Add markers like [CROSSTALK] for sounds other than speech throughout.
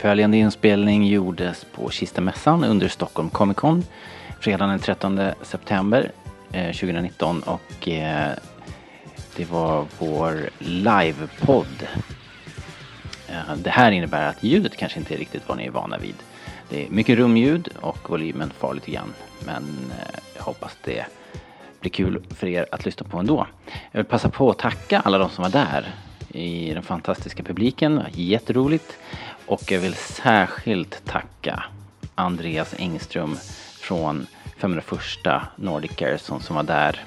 Följande inspelning gjordes på Kistamässan under Stockholm Comic Con fredagen den 13 september eh, 2019 och eh, det var vår livepodd. Eh, det här innebär att ljudet kanske inte är riktigt vad ni är vana vid. Det är mycket rumljud och volymen far lite grann men jag hoppas det blir kul för er att lyssna på ändå. Jag vill passa på att tacka alla de som var där i den fantastiska publiken. Jätteroligt. Och jag vill särskilt tacka Andreas Engström från 501 Nordic Garrison som var där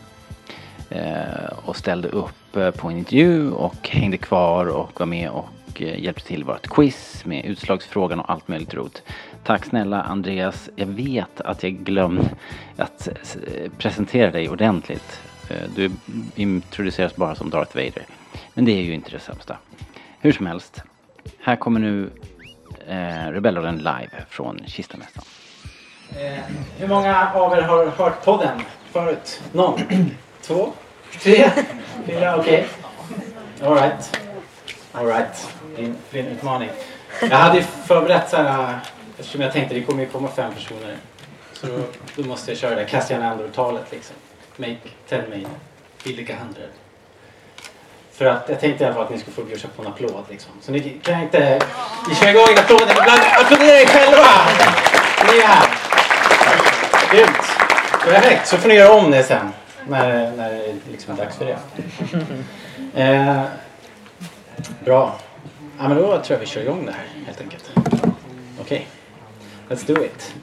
eh, och ställde upp eh, på en intervju och hängde kvar och var med och eh, hjälpte till i vårt quiz med utslagsfrågan och allt möjligt roligt. Tack snälla Andreas. Jag vet att jag glömde att presentera dig ordentligt. Du introduceras bara som Darth Vader. Men det är ju inte det sämsta. Hur som helst. Här kommer nu eh, Rebellradion live från Kistamässan. Eh, hur många av er har hört podden förut? Någon? [CLEARS THROAT] Två? Tre? Fyra? Okej. All right. All right. Din, din utmaning. Jag hade förberett så här, eftersom jag tänkte det kommer ju komma fem personer. Så då, då måste jag köra det Cassian Andor-talet liksom. Make ten me, feel like a hundred. För att jag tänkte i alla fall att ni skulle få bjussa på en applåd liksom. Så ni kan inte... Vi kör igång applåden. Ibland applådera er själva! Ni är här. Grymt. Perfekt. Så får ni göra om det sen. När, när det liksom är dags för det. Eh, bra. Ja, men då tror jag vi kör igång det här helt enkelt. Okej. Let's do it.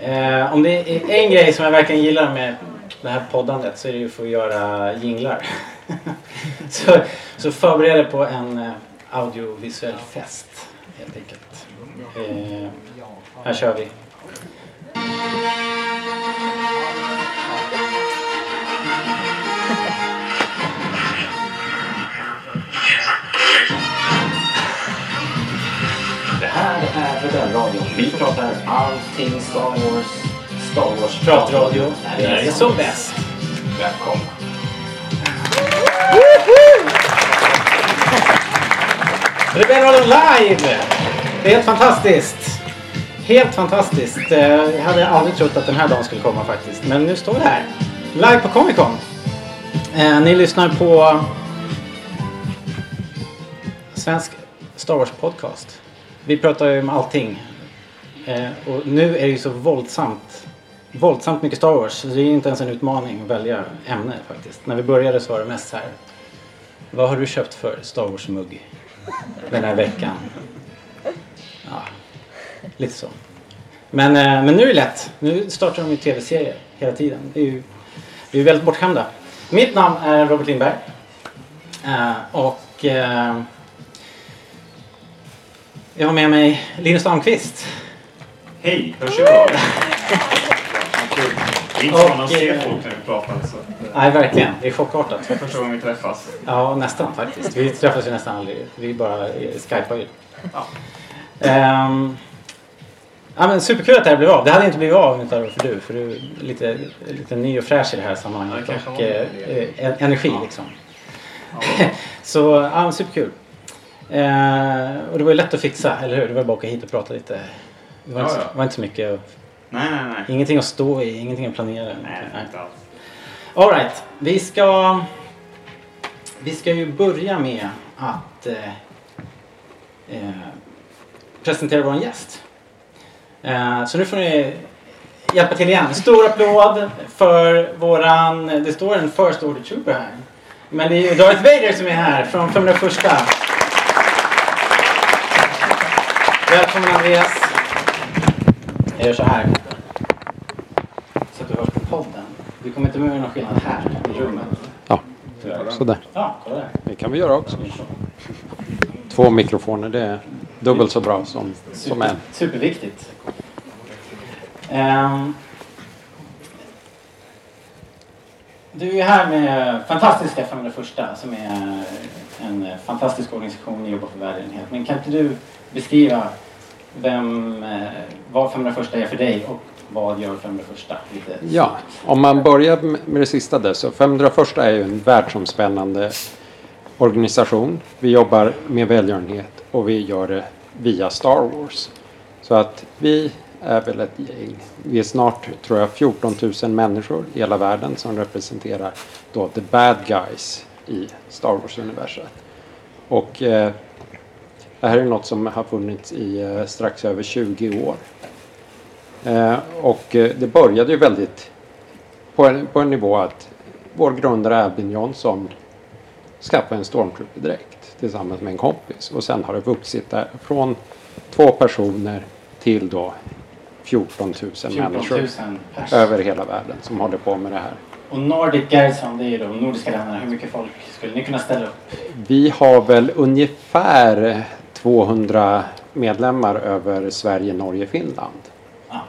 Eh, om det är en grej som jag verkligen gillar med det här poddandet så är det ju att få göra jinglar. [LAUGHS] så, så förbered er på en eh, audiovisuell fest helt enkelt. Eh, här kör vi. Det här är Rebellradion. Vi pratar allting Star Wars. Star Wars Pratradio. Det är som bäst. Välkomna. Rebellradion live! Det är helt fantastiskt. Helt fantastiskt. Eh, jag hade aldrig trott att den här dagen skulle komma faktiskt. Men nu står vi här. Live på Comic Con. Eh, ni lyssnar på Svensk Star Wars podcast. Vi pratar ju om allting. Eh, och nu är det ju så våldsamt våldsamt mycket Star Wars. Så det är ju inte ens en utmaning att välja ämne faktiskt. När vi började så var det mest så här. Vad har du köpt för Star Wars-mugg den här veckan? Ja, lite så. Men, eh, men nu är det lätt. Nu startar de ju tv-serier hela tiden. Det är ju, vi är väldigt bortskämda. Mitt namn är Robert Lindberg. Eh, och eh, jag har med mig Linus Almqvist. Hej, hörs jag? [LAUGHS] Det är inte så man ser eh, folk när vi pratar. Så eh, Nej, verkligen. Det är chockartat. det är första gången vi träffas. Ja, nästan faktiskt. Vi träffas ju nästan aldrig. Vi bara eh, skypar ju. Ja. Ehm, ja, men superkul att det här blev av. Det hade inte blivit av varit för du. För du är lite, lite ny och fräsch i det här sammanhanget. Ja, och eh, energi Ja. liksom. [LAUGHS] Så ja, superkul. Ehm, och det var ju lätt att fixa, eller hur? Det var bara att åka hit och prata lite. Det var, Ja, inte, ja. var inte så mycket. Nej, nej, nej. Ingenting att stå i, ingenting att planera. Nej, Nej. inte alls. All right. Vi ska, vi ska ju börja med att eh, eh, presentera vår gäst. Eh, så nu får ni hjälpa till igen. Stor applåd för våran... Det står en First Order Trooper här. Men det är ju Darth Vader som är här från 501. Välkommen Andreas. Gör så här. Så att du hörs på podden. Du kommer inte med någon skillnad här i rummet. Ja, sådär. Ja, kolla där. Det kan vi göra också. Två mikrofoner, det är dubbelt så bra som, som en. Superviktigt. Ehm, du är här med fantastiska 501 som är en fantastisk organisation och jobbar för välgörenhet. Men kan inte du beskriva vem, eh, vad 501 är för dig och vad gör 501? Lite Ja, om man börjar med det sista där så 501 är ju en världsomspännande organisation. Vi jobbar med välgörenhet och vi gör det via Star Wars. Så att vi är väl ett gäng. Vi är snart, tror jag, 14 000 människor i hela världen som representerar då the bad guys i Star Wars-universet. Och eh, det här är något som har funnits i eh, strax över 20 år. Eh, och eh, det började ju väldigt på en, på en nivå att vår grundare Albin Johnson skaffade en stormtrooper-dräkt tillsammans med en kompis. Och sen har det vuxit där från två personer till då 14 000 14 människor 000 pers. över hela världen som håller på med det här. Och Nordic Garrison, det är ju de nordiska länderna. Hur mycket folk skulle ni kunna ställa upp? Vi har väl ungefär 200 medlemmar över Sverige, Norge, Finland. Ja.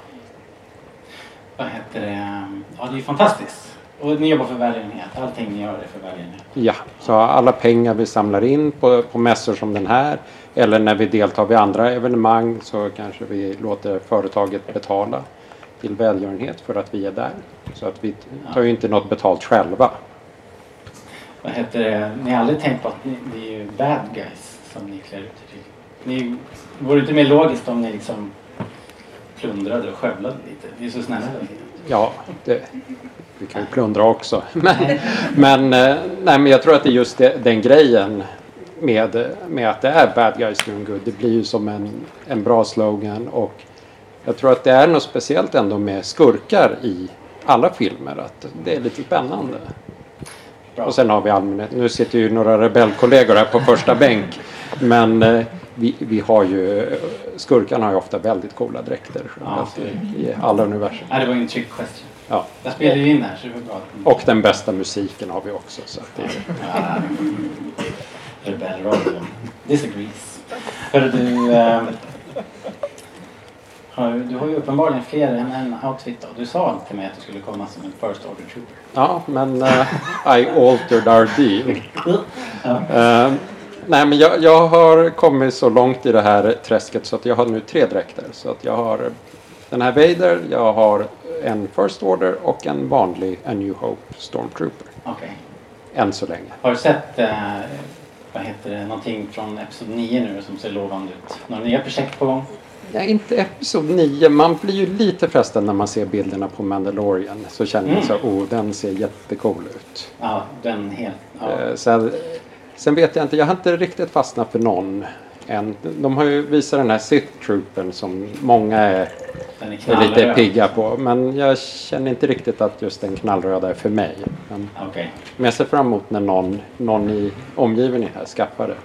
Vad heter det? Ja, det är ju fantastiskt. Och ni jobbar för välgörenhet. Allting ni gör är för välgörenhet. Ja, så alla pengar vi samlar in på, på mässor som den här eller när vi deltar vid andra evenemang så kanske vi låter företaget betala till välgörenhet för att vi är där. Så att vi tar ju inte något betalt själva. Vad heter det? Ni har aldrig tänkt på att ni, ni är ju bad guys som ni klär ut er till? Ni, vore det inte mer logiskt om ni liksom plundrade och skövlade lite? Ni är så snälla. Ja, det, vi kan ju plundra också. [LAUGHS] Men, men, eh, nej, men jag tror att det är just den grejen med, med att det är bad guys doing good. Det blir ju som en, en bra slogan och jag tror att det är något speciellt ändå med skurkar i alla filmer. Att det är lite spännande. Bra. Och sen har vi allmänhet. Nu sitter ju några rebellkollegor här på första bänk. Men eh, vi, vi har ju, skurkarna har ju ofta väldigt coola dräkter Ja, i, i alla universum. Nej, det var en trick question. Ja. Jag spelar ju in här så det var bra. Och den bästa musiken har vi också. Så att det är, Ja. Rebellradio. Disagrees. Hörru du. Eh, har, du har ju uppenbarligen fler än en outfit då. Du sa till mig att du skulle komma som en first order trooper. ja, men eh, I altered our deal. Ja. Nej, men jag, jag har kommit så långt i det här träsket så att jag har nu tre dräkter. Så att jag har den här Vader, jag har en First Order och en vanlig A New Hope Stormtrooper. Okej. Än så länge. Har du sett eh, vad heter det, någonting från Episod 9 nu som ser lovande ut? Några nya projekt på gång? Ja, inte Episod 9. Man blir ju lite frestad när man ser bilderna på Mandalorian. Så känner man Mm. så oh den ser jättecool ut. Ja, den helt... Ja. Eh, Sen, sen vet jag inte, jag har inte riktigt fastnat för någon än. De har ju visat den här Sith Troopen som många är, är är lite pigga på. Men jag känner inte riktigt att just den knallröda är för mig. Men, Okej. men jag ser fram emot när någon, någon i omgivningen här skaffar det.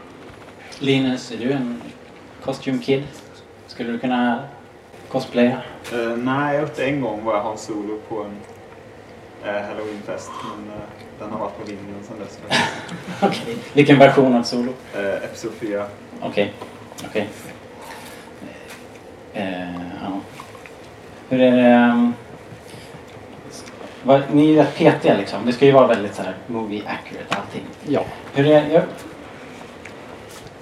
Linus, är du en costume kid? Skulle du kunna cosplaya? Eh, nej, jag har gjort det en gång var jag Hans Solo på en uh, halloweenfest. Men eh, den har varit på vinden sedan dess. [LAUGHS] Okej. Vilken version av Solo? Uh, Episod 4. Okej. Okej. Eh, ja. Hur är det... ehm, vad, ni är rätt petiga liksom. Det ska ju vara väldigt så här movie accurate allting. Ja. Hur är jag,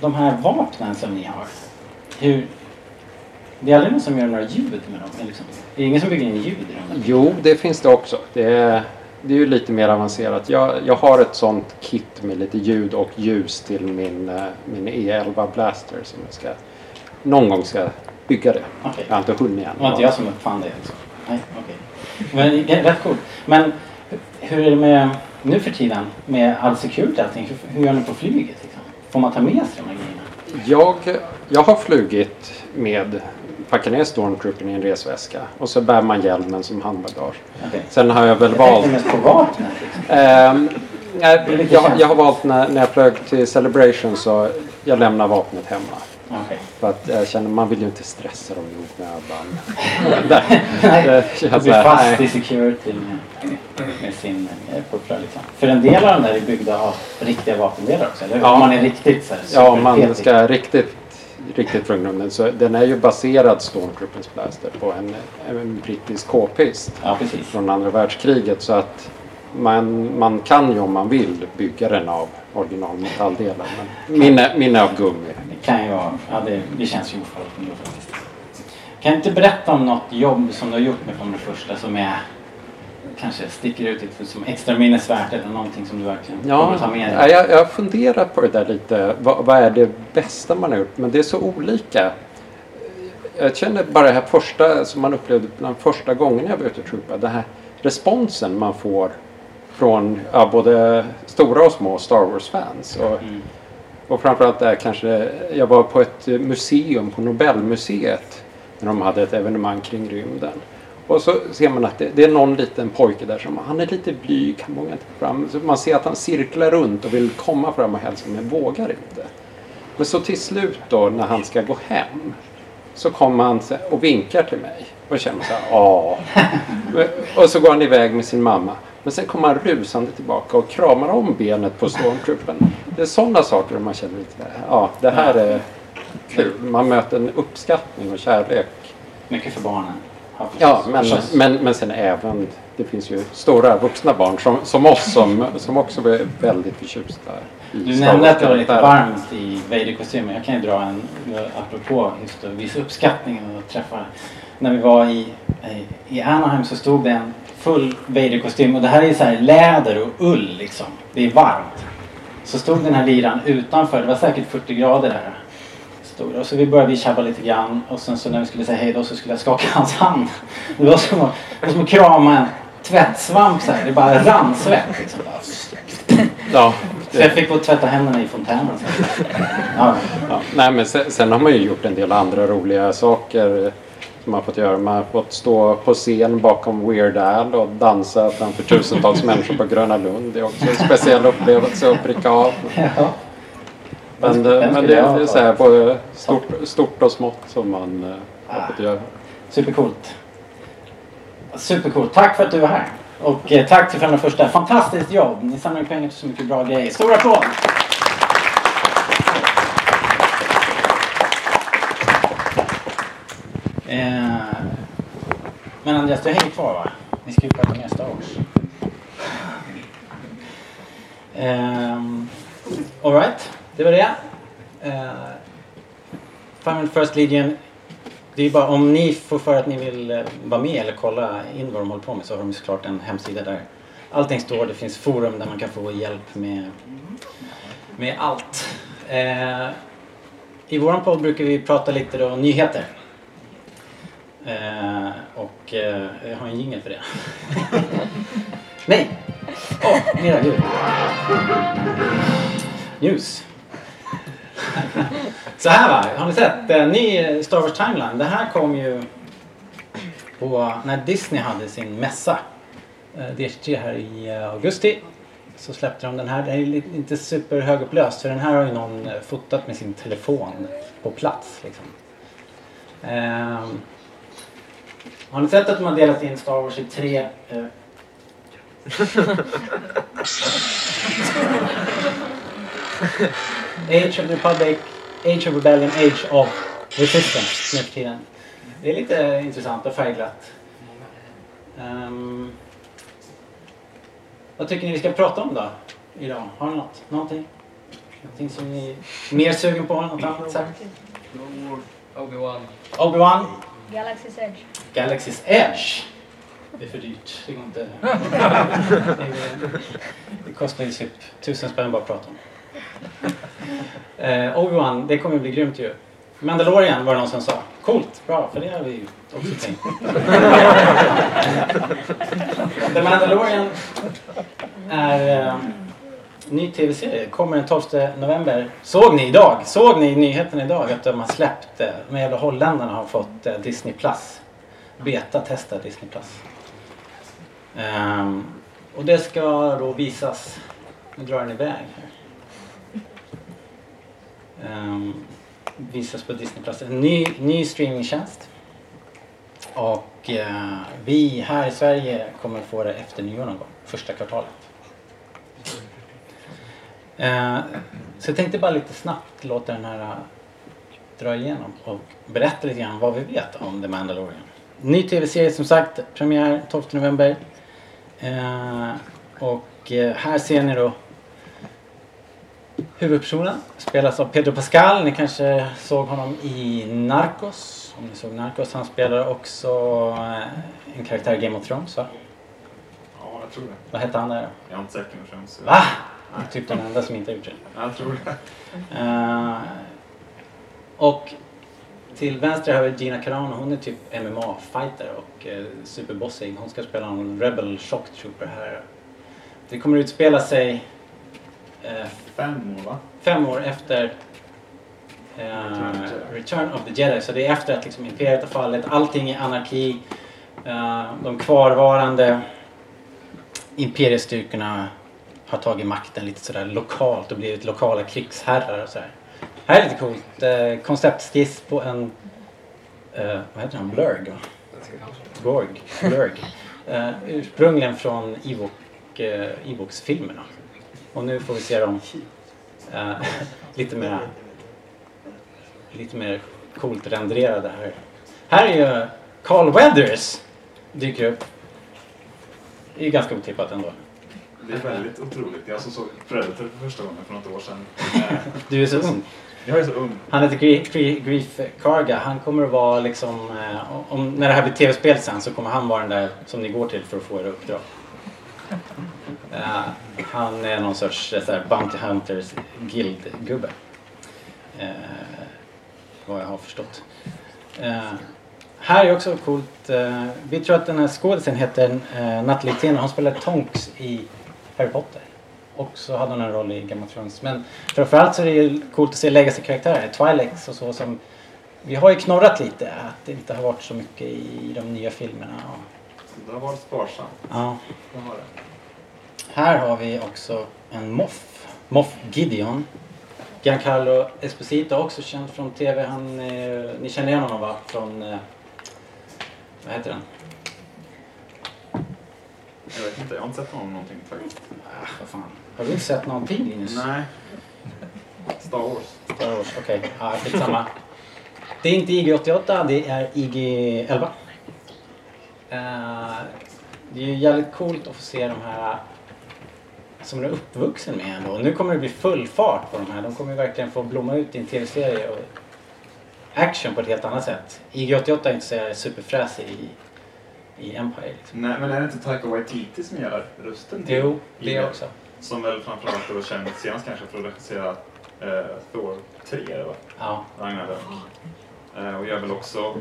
De här vapnen som ni har. Hur... Det är aldrig någon som gör några ljud med dem? Liksom. Det är ingen som bygger in ljud i dem? Jo, det finns det också. Det är, det är ju lite mer avancerat. Jag, jag har ett sånt kit med lite ljud och ljus till min, eh, min E11 Blaster som jag ska, någon gång ska bygga det. Okej. Jag har inte hunnit än. Det var inte jag som uppfann det. Liksom. Nej, okej. Men det är rätt coolt. Men hur är det med nu för tiden med all security och allting? Hur, hur gör ni på flyget? Liksom? Får man ta med sig de här grejerna? Jag, jag har flugit med packa ner Stormtroopern i en resväska och så bär man hjälmen som handbagage. Okej. Sen har jag väl Jag valt... mest på vapnet. Liksom. Lite jag, jag har valt när, när jag flög till Celebration så jag lämnar vapnet hemma. Okej. För att jag känner man vill ju inte stressa dem i onödan. [LAUGHS] Det blir fast i security med, med sin eh, puffra liksom. För en del av dem är byggda av riktiga vapendelar också, eller hur? Ja. Om man är riktigt så här Ja, om man ska riktigt, riktigt från grunden. Så den är ju baserad Stormtroopers Blaster på en, en brittisk k-pist Ja, från andra världskriget. Så att man, man kan ju om man vill bygga den av originalmetalldelar. Men min är, min är av gummi. Det kan ju vara, ja det, det känns ju ofarligt ändå faktiskt. Kan du inte berätta om något jobb som du har gjort med från den första som är kanske sticker ut lite som extra minnesvärt eller någonting som du verkligen kommer Ja, att ta med dig? jag, jag funderar på det där lite. Vad, vad är det bästa man har gjort? Men det är så olika. Jag känner bara det här första som man upplevde bland första gången jag var ute och troopade. Den här responsen man får från ja, både stora och små Star Wars-fans. Och, Mm. och framförallt där kanske, jag var på ett museum på Nobelmuseet när de hade ett evenemang kring rymden. Och så ser man att det, det är någon liten pojke där som han är lite blyg, han vågar inte fram. Så man ser att han cirklar runt och vill komma fram och hälsa men vågar inte. Men så till slut då när han ska gå hem så kommer han och vinkar till mig och känner så här, ja. [LAUGHS] Och så går han iväg med sin mamma. Men sen kommer han rusande tillbaka och kramar om benet på stormtroopen. Det är sådana saker man känner lite, ja det här är kul. Man möter en uppskattning och kärlek. Mycket för barnen. Ja, men, men, men sen även, det finns ju stora vuxna barn som, som oss som, som också är väldigt förtjusta Du nämnde att det var lite varmt i Vader-kostymen. Jag kan ju dra en, apropå just att visa uppskattning och träffa. När vi var i, i Anaheim så stod det en full Vader-kostym och det här är så här läder och ull liksom. Det är varmt. Så stod den här liran utanför, det var säkert 40 grader där. Stod, och så vi började vi tjabba lite grann och sen så när vi skulle säga hej då så skulle jag skaka hans hand. Det var som att, det var som att krama en tvättsvamp så här. Det bara rann svett liksom. Ja, Så jag fick gå och tvätta händerna i fontänen. Ja, Ja, nej, men sen, sen har man ju gjort en del andra roliga saker som man har fått göra. Man har fått stå på scen bakom Weird Al och dansa framför tusentals människor på Gröna Lund. Det är också en speciell upplevelse att pricka av. ja. Men, Vem eh, men det är så här både stort, stort och smått som man har fått göra. Supercoolt. Supercoolt. Tack för att du var här. Och eh, tack till 501. Fantastiskt jobb. Ni samlar pengar till så mycket bra grejer. Stor applåd! Eh, men Andreas, du hänger kvar va? Ni ska ju prata mer Star Wars. Um, Alright, det var det. Uh, Final First Legion det är ju bara om ni får för att ni vill eh, vara med eller kolla in vad de håller på med så har de såklart en hemsida där allting står. Det finns forum där man kan få hjälp med, med allt. Eh, I våran podd brukar vi prata lite då nyheter. Eh, och eh, jag har en jingel för det. [LAUGHS] Nej! Åh, oh, mera ljud. News. Så här va, har ni sett? En ny Star Wars Timeline. Det här kom ju på när Disney hade sin mässa. eh, DSG här i eh, augusti. Så släppte de den här. Den är inte superhögupplöst för den här har ju någon eh, fotat med sin telefon på plats. Liksom. Ehm, har ni sett att de har delat in Star Wars i tre eh, [LAUGHS] [LAUGHS] [LAUGHS] Age of the Republic, Age of Rebellion, Age of Resistance nu för tiden. Det är lite intressant och färgglatt. Ehm, vad tycker ni vi ska prata om då idag? Har ni något? Någonting? Någonting som ni är mer sugen på? Något annat sagt? Obi-Wan. Obi-Wan, Galaxy's Edge. Galaxy's Edge. Det är för dyrt. Det går inte. [LAUGHS] Det, det kostar ju typ tusen spänn bara att prata om. [LAUGHS] Eh, Obi-Wan, det kommer bli grymt ju. Mandalorian var det någon som sa. Coolt, bra, för det har vi ju också tänkt. [LAUGHS] The Mandalorian är eh, ny tv-serie. Kommer den 12 november. Såg ni idag? Såg ni i nyheten idag att de har släppt, eh, de jävla holländarna har fått eh, Disney Plus. Beta-testa Disney Plus. Ehm, och det ska då visas, nu drar den iväg här um, visas på Disney Plus. En ny, ny streamingtjänst. Och uh, vi här i Sverige kommer få det efter nyår någon gång, första kvartalet. Uh, så jag tänkte bara lite snabbt låta den här eh, dra igenom och berätta lite grann vad vi vet om The Mandalorian. Ny tv-serie som sagt, premiär 12 november. Ehm, eh, och här ser ni då huvudpersonen. Spelas av Pedro Pascal. Ni kanske såg honom i Narcos. Om ni såg Narcos. Han spelar också eh, en karaktär i Game of Thrones va? Jag tror det. Vad hette han där då? Jag har inte sett Game of Thrones. Va? Är typ den enda som inte har gjort det. Jag tror det. Eh, och till vänster har vi Gina Carano. Hon är typ MMA-fighter och uh, superbossig. Hon ska spela en Rebel Shock Trooper här. Det kommer utspela sig eh, Fem år va? fem år efter eh, Return of the Jedi. Så det är efter att liksom, Imperiet har fallit. Allting är anarki. Eh, de kvarvarande imperiestyrkorna har tagit makten lite sådär lokalt och blivit lokala krigsherrar och sådär. Här är lite coolt. Eh, konceptskiss på en... Eh, vad heter han? Blurg? va? Gorg. Blurg. [LAUGHS] Eh, ursprungligen från Ewok, eh, Ewoks-filmerna. Och nu får vi se dem eh, [LAUGHS] lite mer lite mer coolt rendererade här. Här är ju Carl Weathers dyker upp. Det är ganska otippat ändå. Det är väldigt otroligt. Jag som såg Predator för första gången för något år sedan. [LAUGHS] Du är så ung. Jag är så ung. Han heter Grief, Grief, Grief Karga. Han kommer att vara liksom, eh, om, när det här blir tv-spel sen så kommer han vara den där som ni går till för att få era uppdrag. Eh, han är någon sorts eh, så här, Bounty Hunters Guild-gubbe. Eh, vad jag har förstått. Eh, här är också coolt. Vi tror att den här skådisen heter eh, Natalie Tena. Hon spelar Tonks i Harry Potter. Och så hade hon en roll i Game of Thrones. Men framförallt så är det ju coolt att se legacy-karaktärer. Twilex och så som... Vi har ju knorrat lite att det inte har varit så mycket i de nya filmerna. Det har varit sparsamt. ja. Det har det. Här har vi också en Moff. Moff Gideon. Giancarlo Esposito också känd från TV. Han, eh, ni känner igen honom va? Från... Eh, vad heter den? Jag vet inte, jag har inte sett honom någonting faktiskt. Ah, vad fan. Har du inte sett någonting Linus? Nej. Star Wars. Star Wars, okej. Okay. Ja, skitsamma. Det är inte IG-88, det är IG-11. Eh, det är ju jävligt coolt att få se de här som du är uppvuxen med ändå. Nu kommer det bli full fart på de här. De kommer ju verkligen få blomma ut i en tv-serie och action på ett helt annat sätt. IG-88 är inte så superfräsig i, i Empire. Liksom. Nej, men är det inte Taika Waititi som gör rösten till Jo, det också. Som väl framförallt då känd senast kanske för att regissera eh, Thor 3 eller vad? Ja. Ragnarök. Eh, och gör väl också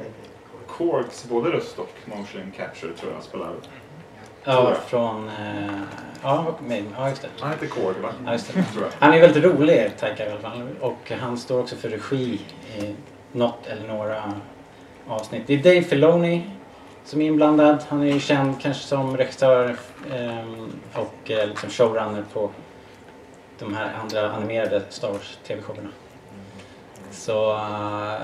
Korgs både röst och motion capture tror jag spelar. Ja, från... Eh, ja, med, ja, just det. Han heter Korg va? Ja, just det. Jag. Han är väldigt rolig, Taika i alla fall. Och han står också för regi i något eller några avsnitt. Det är Dave Filoni som är inblandad. Han är ju känd kanske som regissör ehm, och eh, liksom showrunner på de här andra animerade Star Wars TV-showerna. Så... eh,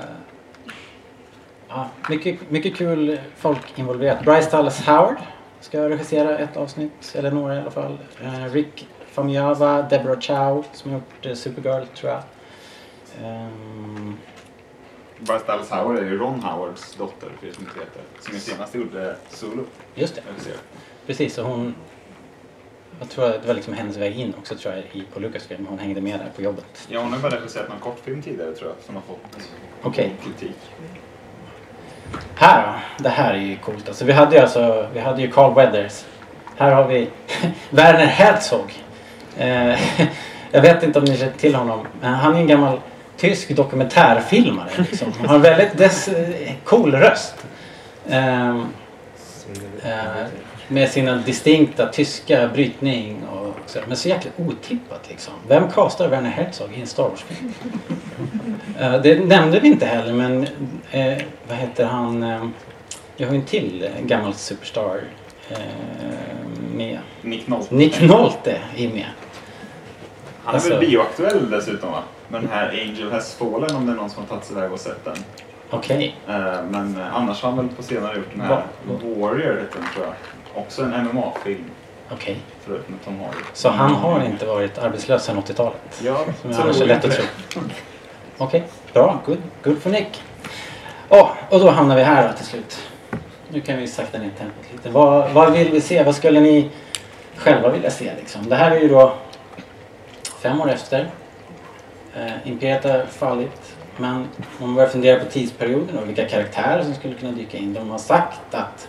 ja, mycket, mycket kul folk involverat. Bryce Dallas Howard ska regissera ett avsnitt, eller några i alla fall. Eh, Rick Famuyiwa, Deborah Chow som har gjort eh, Supergirl tror jag. Ehm, Bryce Dallas Howard är ju Ron Howards dotter för som inte vet det. Som ju senast gjorde Solo. just det, precis. Och hon... Jag tror att det var liksom hennes väg in också tror jag i, på Lucasfilm. Hon hängde med där på jobbet. Ja, hon har bara regisserat någon kortfilm tidigare tror jag som har fått Okej. kritik. Här då, det här är ju coolt. Alltså, vi hade ju alltså, vi hade ju Carl Weathers. Här har vi [LAUGHS] Werner Herzog. Eh, [LAUGHS] jag vet inte om ni känner till honom. Men han är en gammal tysk dokumentärfilmare. Liksom. Han har en väldigt dess, eh, cool röst. Eh, med sina distinkta tyska brytning och så. Men så jäkla otippat liksom. Vem castar Werner Herzog i en Star Wars-film? [LAUGHS] Eh, det nämnde vi inte heller men eh, vad heter han? Eh, jag har ju en till gammal superstar eh, med. Nick Nolte. Nick Nolte är med. Han är Alltså- väl bioaktuell dessutom va? Med den här Angel Has Fallen om det är någon som har tagit sig iväg och sett den. Okej. Eh, Men annars har han väl på senare gjort den här Warrior heter den tror jag. Också en MMA-film Okej. förut med Tom Hardy. Så han har inte varit arbetslös sedan 80-talet? Ja, Som jag annars är lätt att tro. Okej, bra. Good, good for Nick. Ja, och då hamnar vi här då till slut. Nu kan vi sakta ner tempot lite. Vad, vad vill vi se? Vad skulle ni själva vilja se liksom? Det här är ju då fem år efter. Eh, Imperiet har fallit. Men om man börjar fundera på tidsperioden och vilka karaktärer som skulle kunna dyka in. De har sagt att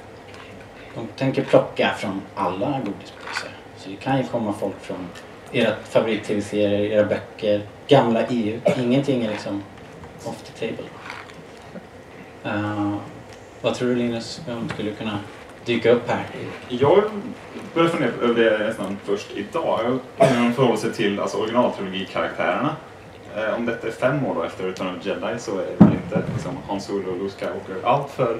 de tänker plocka från alla godispåsar. Så det kan ju komma folk från era favorit-tv-serier, era böcker, gamla EU. Ingenting är liksom off the table. Uh, vad tror du Linus, vem skulle kunna dyka upp här? Jag började fundera över det nästan först idag. I förhållande till alltså, originaltrilogikaraktärerna. Eh, om detta är fem år då efter Return of Jedi så är det väl inte liksom, Hans Solo och Luke Skywalker allt för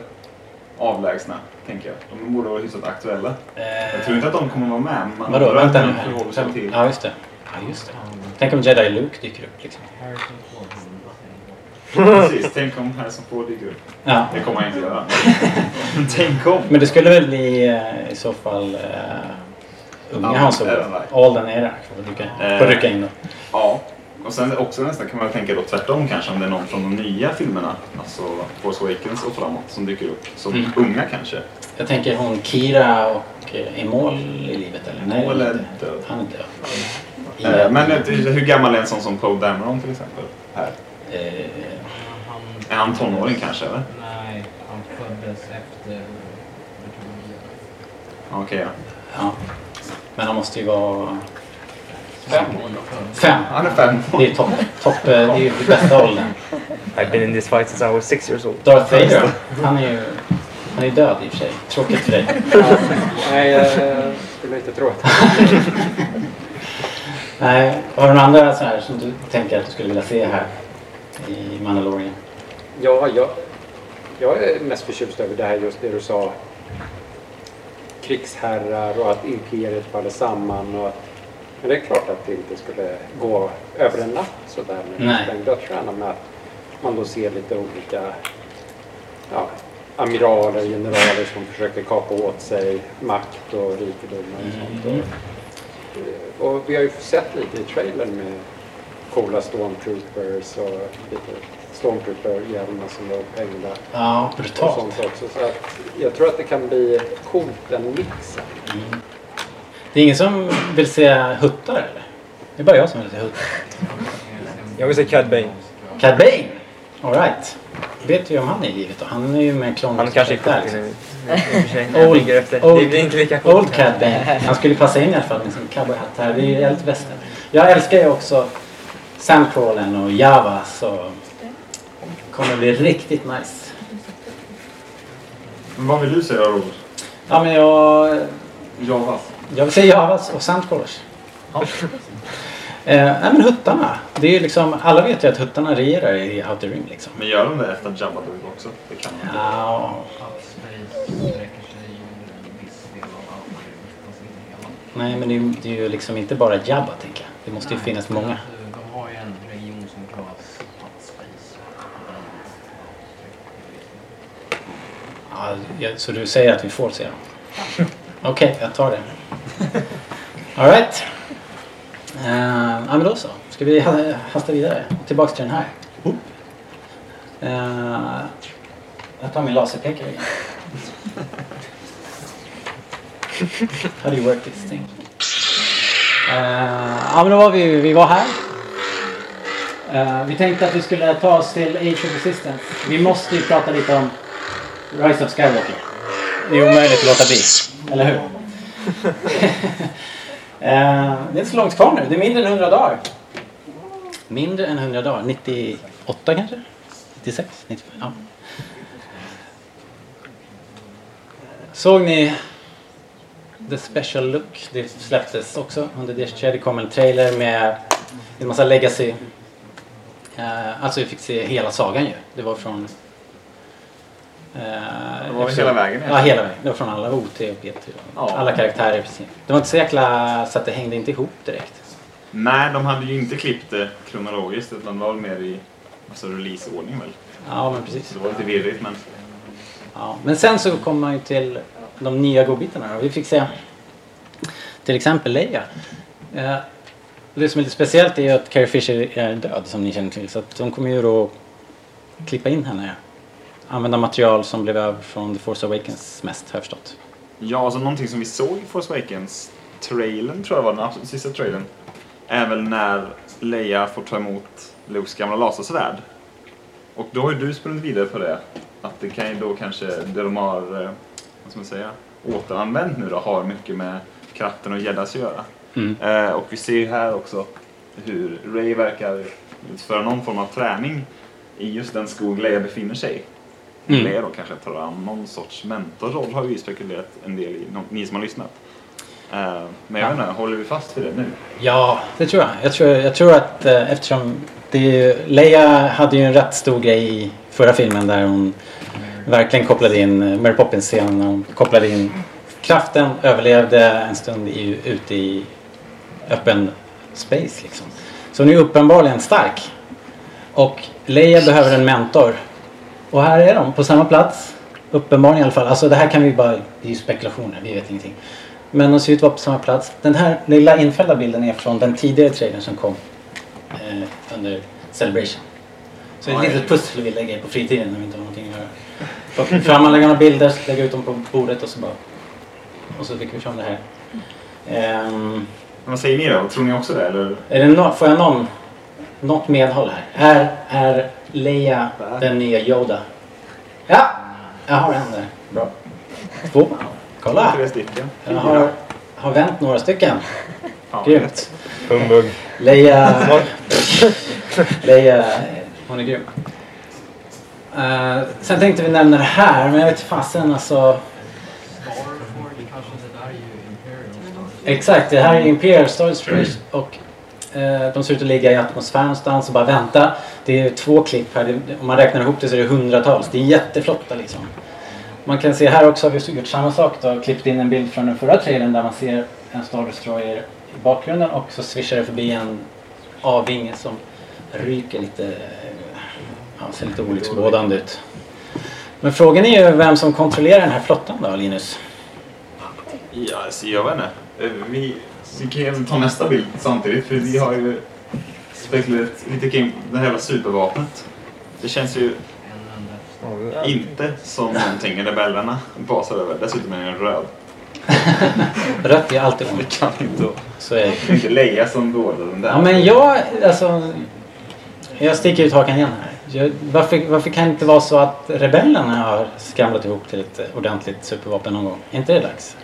avlägsna, tänker jag. De borde vara hyfsat aktuella. Jag tror inte att de kommer vara med, men man Vadå, vänta nu sig till. Ja, just det. Ja, just det. Tänk om Jedi Luke dyker upp liksom. Precis, tänk om Harrison Ford dyker upp. Ja. Det kommer han inte göra. Men [LAUGHS] tänk om. Men det skulle väl bli eh, i så fall uh, unga Hans Light. Alden är där. Får rycka, Eh. får rycka in då. Ja. Och sen också nästan kan man tänka då tvärtom kanske om det är någon från de nya filmerna, alltså Force Awakens och framåt, som dyker upp. Som Mm. unga kanske. Jag tänker hon Kira och eh, är Mål i livet eller? Mål är död. Han är död. Eh, Men eh, hur gammal är en sån som Poe Dameron till exempel? Här. Eh, Är han tonåring kanske eller? Nej, han föddes efter... Okej, ja. ja. Men han måste ju vara Fem. fem. Han är fem. Det är topp. Top, eh, det är ju bästa åldern. I've been in this fight since I was six years old. Darth Vader? Han är ju han är död i och för sig. Tråkigt för dig. Nej, jag skulle inte tro att [LAUGHS] Nej, har du några andra så här som du tänker att du skulle vilja se här i Mandalorian? Ja, jag, jag är mest förtjust över det här just det du sa. Krigsherrar och att imperiet faller samman. Och, men det är klart att det inte skulle gå över en natt sådär med den dödsstjärnan. Med att man då ser lite olika ja, amiraler, generaler som försöker kapa åt sig makt och rikedomar och sånt. Mm. Och, och vi har ju sett lite i trailern med coola stormtroopers och lite stormtrooper-hjälmar som var upphängda. Ja, Och brutalt. sånt också. Så att jag tror att det kan bli coolt den mixen. Det är ingen som vill se huttar eller? Det är bara jag som vill se huttar. Jag vill se Cad Bane. Cad Bane! Alright. Vet du om han är i livet då? Han är ju med Clone Han kanske är cool liksom. nu. Och [LAUGHS] jag Old- tänker efter. old- Det blir inte lika coolt. Old Cad Bane. Han skulle passa in i alla fall med sin cowboyhatt här. Det är ju helt västern. Jag älskar ju också Sandcrawlen och Java så det kommer bli riktigt nice. Men vad vill du säga då Robert? Ja men jag, Javas. Jag vill säga Javas och Sandcrawlers. [LAUGHS] Eh, nej men huttarna. Det är ju liksom, alla vet ju att huttarna regerar i Outer Rim liksom. Men gör de det efter att Jabba dog också? Det kan inte. Ja, nej men det är, ju- det är ju liksom inte bara Jabba tänker jag. Det måste ju Nej, finnas många. alltså, De har ju en region som kallas. Ja, ja, så du säger att vi får se dem? [LAUGHS] Okej, jag tar det. Alright. Uh, eh, ja men då så. Ska vi hasta vidare? Tillbaks till den här. Uh, jag tar min laserpekare igen. How do you work this thing? Uh, ja men då var vi, vi var här. Uh, vi tänkte att vi skulle ta oss till Age of Resistance. Vi måste ju prata lite om Rise of Skywalker. Det är omöjligt att låta bli, eller hur? [LAUGHS] Eh, det är inte så långt kvar nu. Det är mindre än 100 dagar. Mindre än 100 dagar. 98 kanske? 96? 95? Ja. Såg ni The Special Look? Det släpptes också under det Det kom en trailer med en massa legacy. Eh, alltså vi fick se hela sagan ju. Det var från eh, Det var hela vägen, Ja, hela vägen. Det var från alla OT och PT. Ja. Alla karaktärer i princip. Det var inte så jäkla så att det hängde inte ihop direkt. Nej, de hade ju inte klippt det kronologiskt utan det var väl mer i alltså, releaseordning väl. Ja, men precis. Så det var lite virrigt men Ja. Men sen så kom man ju till de nya godbitarna. Vi fick se till exempel Leia. Eh, Det som är lite speciellt är ju att Carrie Fisher är död som ni känner till. Så att de kommer ju då klippa in henne. Använda material som blev över från The Force Awakens mest har jag förstått. Ja, alltså någonting som vi såg i Force Awakens trailern tror jag var den absolut sista trailern. Är väl när Leia får ta emot Lukes gamla lasersvärd. Och då har ju du sprungit vidare på det. Att det kan ju då kanske, det de har, eh, vad ska man säga, återanvänt nu då har mycket med kraften och gäddas att göra. Mm. Eh, och vi ser ju här också hur Ray verkar utföra någon form av träning i just den skog Leia befinner sig i. Mm. Leia då kanske tar an någon sorts mentorroll har vi spekulerat en del i, ni som har lyssnat. Eh, men jag Ja. inte, håller vi fast vid det nu? Ja, det tror jag. Jag tror, jag tror att eh, eftersom det Leia hade ju en rätt stor grej i förra filmen där hon verkligen kopplade in eh, Mary Poppins-scenen. Hon kopplade in kraften, överlevde en stund i, ute i öppen space liksom. Så hon är uppenbarligen stark. Och Leia behöver en mentor. Och här är de på samma plats. Uppenbarligen i alla fall. Alltså det här kan vi bara, det är ju spekulationer, vi vet ingenting. Men de ser ut att vara på samma plats. Den här lilla infällda bilden är från den tidigare trailern som kom eh, under Celebration. Så det är ett litet pussel vi lägger på fritiden när vi inte har någonting att göra. Fram alla gamla bilder, lägga ut dem på bordet och så bara... Och så fick vi fram det här. Men vad säger ni då? Tror ni också det? Eller? är det no, får jag någon, något medhåll här? Är, är Leia den nya Yoda? Ja! Jag har en där. Bra. Två. Kolla! Tre stycken? Jag har, har vänt några stycken. Ja, Grymt. Humbug. Leia... Leia, hon är grym. Eh, sen tänkte vi nämna det här, men jag vet fasen alltså. Starford kanske det där är ju Imperial Stars. Exakt, det här är Imperial Star och Eh, de ser ut att ligga i atmosfären någonstans och bara vänta. Det är två klipp här, om man räknar ihop det så är det hundratals. Det är jätteflotta liksom. Man kan se här också har vi gjort samma sak då, klippt in en bild från den förra trailern där man ser en Star Destroyer i bakgrunden och så svischar det förbi en A-vinge som ryker lite, ja, ser lite olycksbådande ut. Men frågan är ju vem som kontrollerar den här flottan då, Linus? Ja, alltså, jag vet inte. Eh, vi, vi kan ta nästa bild samtidigt för vi har ju spekulerat lite kring det här jävla supervapnet. Det känns ju inte som någonting rebellerna basar över. Dessutom är den röd. [LAUGHS] Rött är alltid ont. Det kan inte. Så är det. Inte Leia som dådar den där. Ja men jag, alltså. Jag sticker ut hakan igen här. Jag, varför, varför kan det inte vara så att rebellerna har skramlat ihop till ett ordentligt supervapen någon gång? Är inte det dags?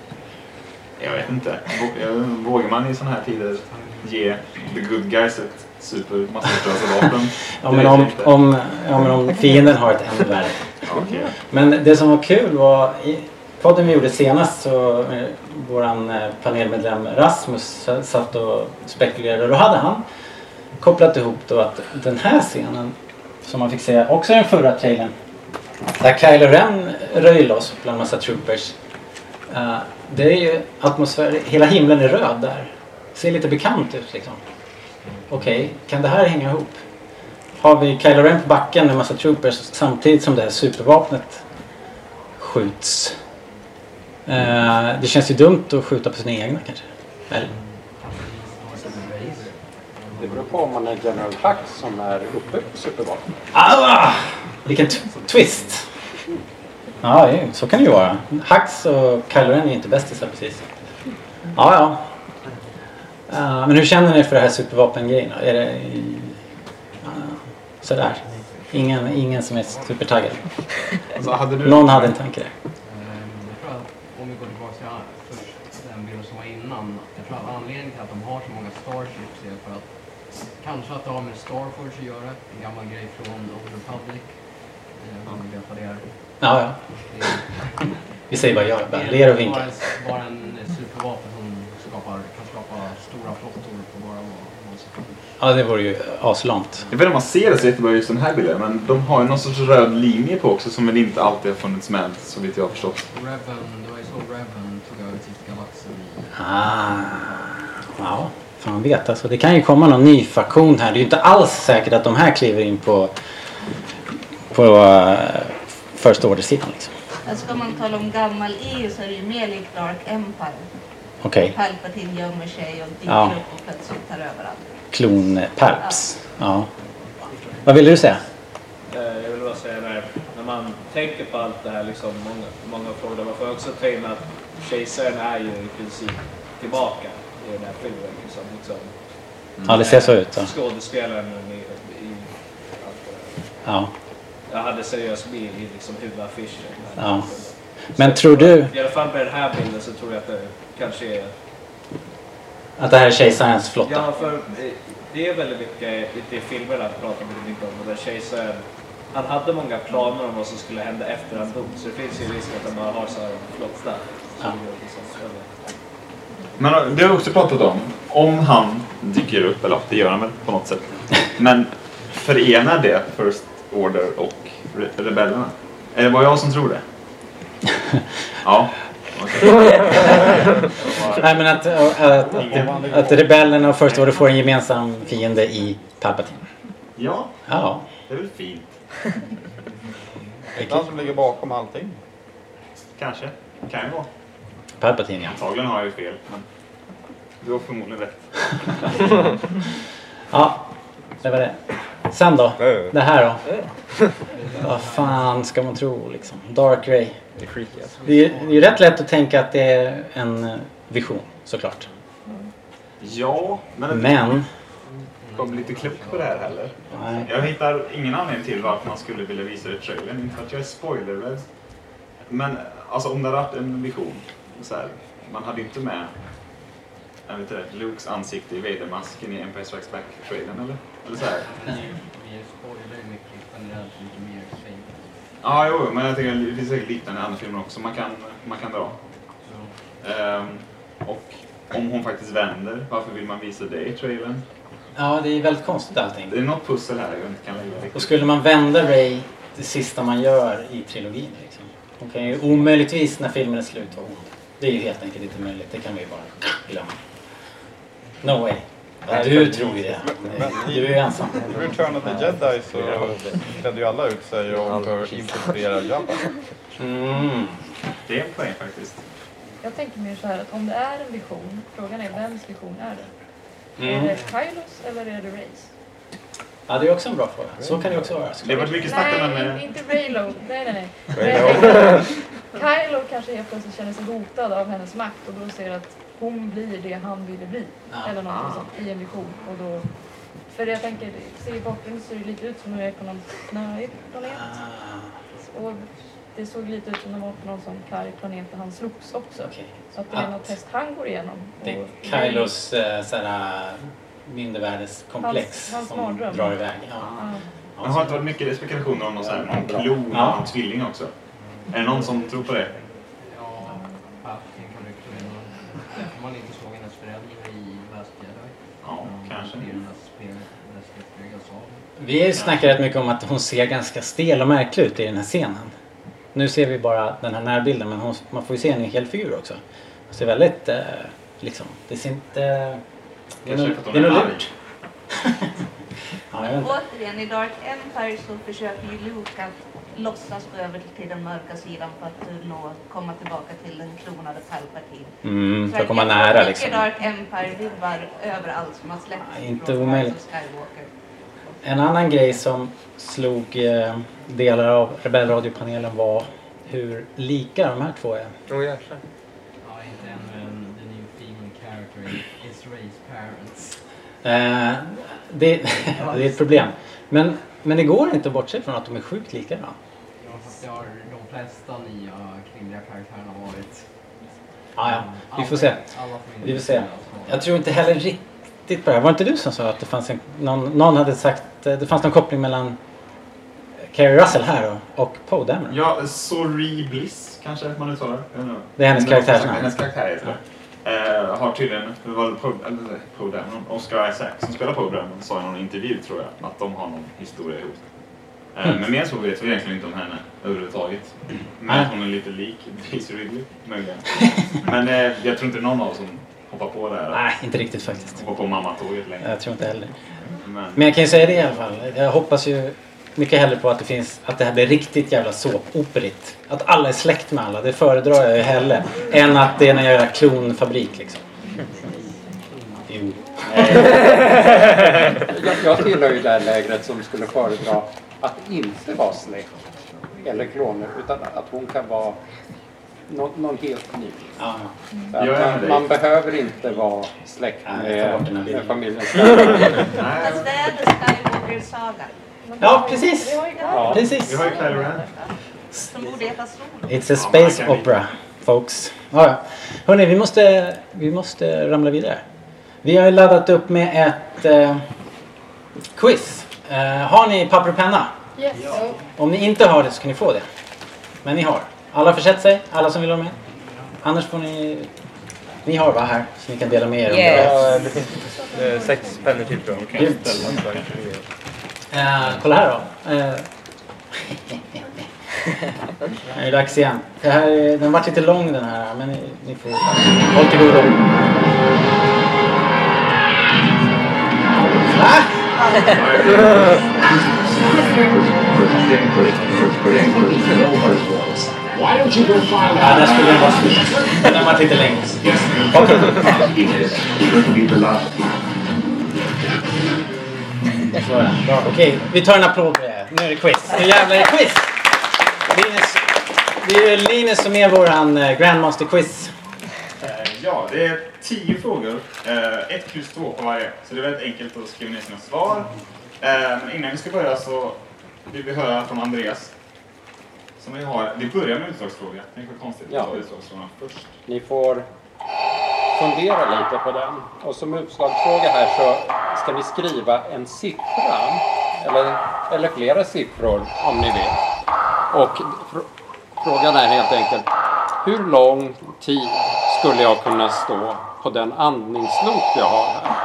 Jag vet inte. Jag- Vågar man i sådana här tider ge the good guys ett supermassförstörelsevapen? [LAUGHS] Ja Det men om, om, ja, men om fienden har ett ännu värre. Ja, okej. Men det som var kul var i podden vi gjorde senast så eh, våran eh, panelmedlem Rasmus satt och spekulerade och då hade han kopplat ihop då att den här scenen som man fick se också i den förra trailern där Kylo Ren röjer loss bland massa troopers. eh, det är ju atmosfär, hela himlen är röd där. Ser lite bekant ut liksom. Okej, kan det här hänga ihop? Har vi Kylo Ren på backen med massa troopers samtidigt som det här supervapnet skjuts. Eh, det känns ju dumt att skjuta på sina egna kanske. Eller? Det beror på om man är General Hux som är uppe på supervapen. Ah, vilken twist! Ja, så kan det ju vara. Hux och Kylo Ren är inte bästisar precis. Ja, ja. Eh, men hur känner ni för det här supervapengrejen? Är det uh, sådär? Ingen, ingen som är supertaggad? Alltså, du... Någon hade en tanke där. Jag tror att om vi går tillbaka till den bilden som var innan. Jag tror att anledningen till att de har så många starships är för att kanske att det har med Starforge att göra. En gammal grej från Old Republic. Eh, Om ni vet vad det är. Ja, ja. Är- Vi säger bara ja. Bara ler och vinkar. en- Bara en supervapen som skapar, kan skapa stora flottor på bara. Ja, det vore ju aslamt. Jag vet inte om man ser det så jättebra i just den här bilden men de har ju någon sorts röd linje på också som väl inte alltid har funnits med så vitt jag har förstått. Reven, det var ju så Reven tog över till galaxen Ah, ja, fan vet alltså. Det kan ju komma någon ny faktion här. Det är ju inte alls säkert att de här kliver in på, på First Order-sidan liksom. Alltså ska man tala om gammal EU så är det ju mer likt Dark Empire. Okej, Palpatine gömmer sig och dyker Ja. upp och plötsligt tar över allt. klon-perps. Ja. Vad ville du säga? Eh, Jag vill bara säga när, när man tänker på allt det här, liksom, många, många frågor, man får också ta in att kejsaren är ju i princip tillbaka i den här filmen. Liksom, liksom, Ja, det ser så ut. Ja. Skådespelaren i, i allt det där. ja. Jag hade seriöst med i liksom, huvudaffischen. Ja. Men tror du I alla fall med den här bilden så tror jag att det kanske är... att det här är kejsarens flotta? Ja, för eh, det är väldigt mycket i filmerna pratar väldigt mycket om. Och där kejsaren, han hade många planer om vad som skulle hända efter han dog. Så det finns ju risk att han bara har så här flotta. Ja. Men det har vi också pratat om. Om han dyker upp, eller det gör han väl på något sätt. [LAUGHS] Men förenar det First Order och re rebellerna? Är det bara jag som tror det? [LAUGHS] Ja. [LAUGHS] Nej men att, att, att, att rebellerna och First Order får en gemensam fiende i Palpatine. Ja, Ja. det är väl fint. [LAUGHS] Det är han som ligger bakom allting. Kanske. Kan ju vara. Palpatine ja. Antagligen har jag ju fel, men du har förmodligen rätt. Ja, det var det. Sen då? Det här då? [LAUGHS] Vad fan ska man tro liksom? Dark Ray. Det är creepy alltså. Det är det är ju rätt lätt att tänka att det är en eh, vision såklart. Ja, men... Men, Jag blir lite klok på det här heller. nej. Jag hittar ingen anledning till varför man skulle vilja visa det i trailern. Inte för att jag är spoilerrädd. Men alltså om det hade varit en vision. Så här, man hade inte med jag vet inte, Lukes ansikte i Vader-masken i Empire Strikes Back-trailern eller? Eller så här. Vi spoilar ju mycket generellt mycket mer Fate. Ja, jo, men jag tänker det finns säkert liknande andra filmer också man kan, man kan dra. Så Ehm, och om hon faktiskt vänder, varför vill man visa det i trailern? Ja, det är väldigt konstigt allting. Det är något pussel här jag inte kan lägga Och riktigt. skulle man vända Ray det sista man gör i trilogin liksom. Hon kan ju omöjligtvis när filmen är slut vara ond. Det är ju helt enkelt inte möjligt. Det kan vi ju bara glömma. No way. Ja, du tror ju det. Du är ju ensam. I Return of the Jedi så klädde ju alla ut sig och för att infiltrera Jabba. Mm. Det är en poäng faktiskt. Jag tänker mer så här att om det är en vision, frågan är vems vision är det? Mm. Är det Kylos eller är det Rays? Ja, det är också en bra fråga. Så kan det också vara. Det har varit mycket snack om den Nej, inte Raylo. Nej, nej, nej. Raylo. [LAUGHS] Kylo kanske helt plötsligt känner sig hotad av hennes makt och då ser att hon blir det han ville bli. Ja. Eller någonting Ah. sånt i en vision. Och då, för jag tänker, se i bakgrunden ser det lite ut som att jag är på någon snöig planet. Ah, Och det såg lite ut som att de var på någon sån karg planet där han slogs också. okej. Så att det är Att- något test han går igenom. Det är Och- Kylos äh, såhär, mindervärdeskomplex Hans- hans som mardröm. drar iväg. Ja. Ja. Det har inte varit mycket spekulationer om någon, så här, någon klon Ja. tvilling också. Är det någon som tror på det? Det är den här spelet, det ska byggas av. Vi snackar rätt mycket om att hon ser ganska stel och märklig ut i den här scenen. Nu ser vi bara den här närbilden men hon, man får ju se en hel figur också. Hon ser väldigt, eh, liksom, det ser inte... Det är Kanske nog för att det är nog lurt. [LAUGHS] ja. Återigen, i Dark Empire så försöker ju Luke att låtsas gå över till den mörka sidan för att nå, komma tillbaka till den klonade Palpatine. Mm, för Så att komma nära mycket liksom. Dark Empire-vibbar överallt som har släppts Ja, inte från omöjligt. Skywalker. En annan grej som slog eh, delar av rebellradiopanelen var hur lika de här två är. Åh jäklar. Ja, inte än men the new female character is Ray's parents. Eh, det, [LAUGHS] det är ett problem. Men, men det går inte att bortse från att de är sjukt lika. Då. Ja, fast det har de flesta nya kvinnliga karaktärerna varit. Ja, ja. Vi Alla- får se. Vi får se. Jag tror inte heller riktigt på det här. Var det inte du som sa att det fanns en, någon, någon hade sagt eh, det fanns någon koppling mellan Carrie Russell här och, och Poe Dameron? Ja, Sorry Bliss kanske man uttalar. Det är hennes karaktärsnamn. Hennes karaktär heter det. Eh, har tydligen, det var Poe, eller Poe Dameron, Oscar Isaac som spelar Poe Dameron sa i någon intervju tror jag att de har någon historia ihop. Eh, Mm. Men mer så vet vi egentligen inte om henne överhuvudtaget. Men hon är lite lik Daisy Ridley, möjligen. Men eh, jag tror inte någon av oss som hoppar på det här. Nej, inte riktigt faktiskt. Hoppar på mammatåget längre. Jag tror inte heller. Men, Men jag kan ju säga det i alla fall. Jag hoppas ju mycket hellre på att det finns att det här blir riktigt jävla såpoperigt. Att alla är släkt med alla. Det föredrar jag ju hellre. Än att det är en jävla klonfabrik liksom. Jo. Jag, jag tillhör ju det här lägret som skulle föredra att inte vara släkt eller kloner utan att hon kan vara någon, någon helt ny. Med man, man behöver inte vara släkt med, med familjen. [LAUGHS] Fast det är The Skywalker-saga. Ja, precis. Vi har ju Ja. Precis. vi har ju Kylo Ren. Som borde heta. It's a space opera, folks. Ja, ja. Hörni, vi måste, vi måste ramla vidare. Vi har ju laddat upp med ett eh, quiz. Eh, har ni papper och penna? Yes. Om ni inte har det så kan ni få det. Men ni har. Alla har försett sig? Alla som vill vara med? Annars får ni... Ni har va här? Så ni kan dela med er om Yes. det Ja, det finns eh, sex pennor till tror jag. Grymt. Eh, kolla här då. Eh, [LAUGHS] det är dags igen. Det här, är- den vart lite lång den här men ni, ni får håll till godo. Va? Why don't you go find Ja, där skulle den vara slut. Den vart lite längre. Så det. Bra. Okej, vi tar en applåd på det. Nu är det quiz. Nu jävlar är det quiz! Linus, det är Linus som är våran eh, Grandmaster Quiz. Eh, Ja, det är tio frågor. Eh, Ett kryss två på varje. Så det är väldigt enkelt att skriva ner sina svar. Men innan vi ska börja så vill vi höra från Andreas. Som vi har. Vi börjar med utslagsfråga. Det är konstigt att Ja. ta utslagsfrågan först. Ni får fundera lite på den. Och som utslagsfråga här så ska ni skriva en siffra. Eller, eller flera siffror om ni vill. Och fr- frågan är helt enkelt. Hur lång tid skulle jag kunna stå på den andningslop jag har här?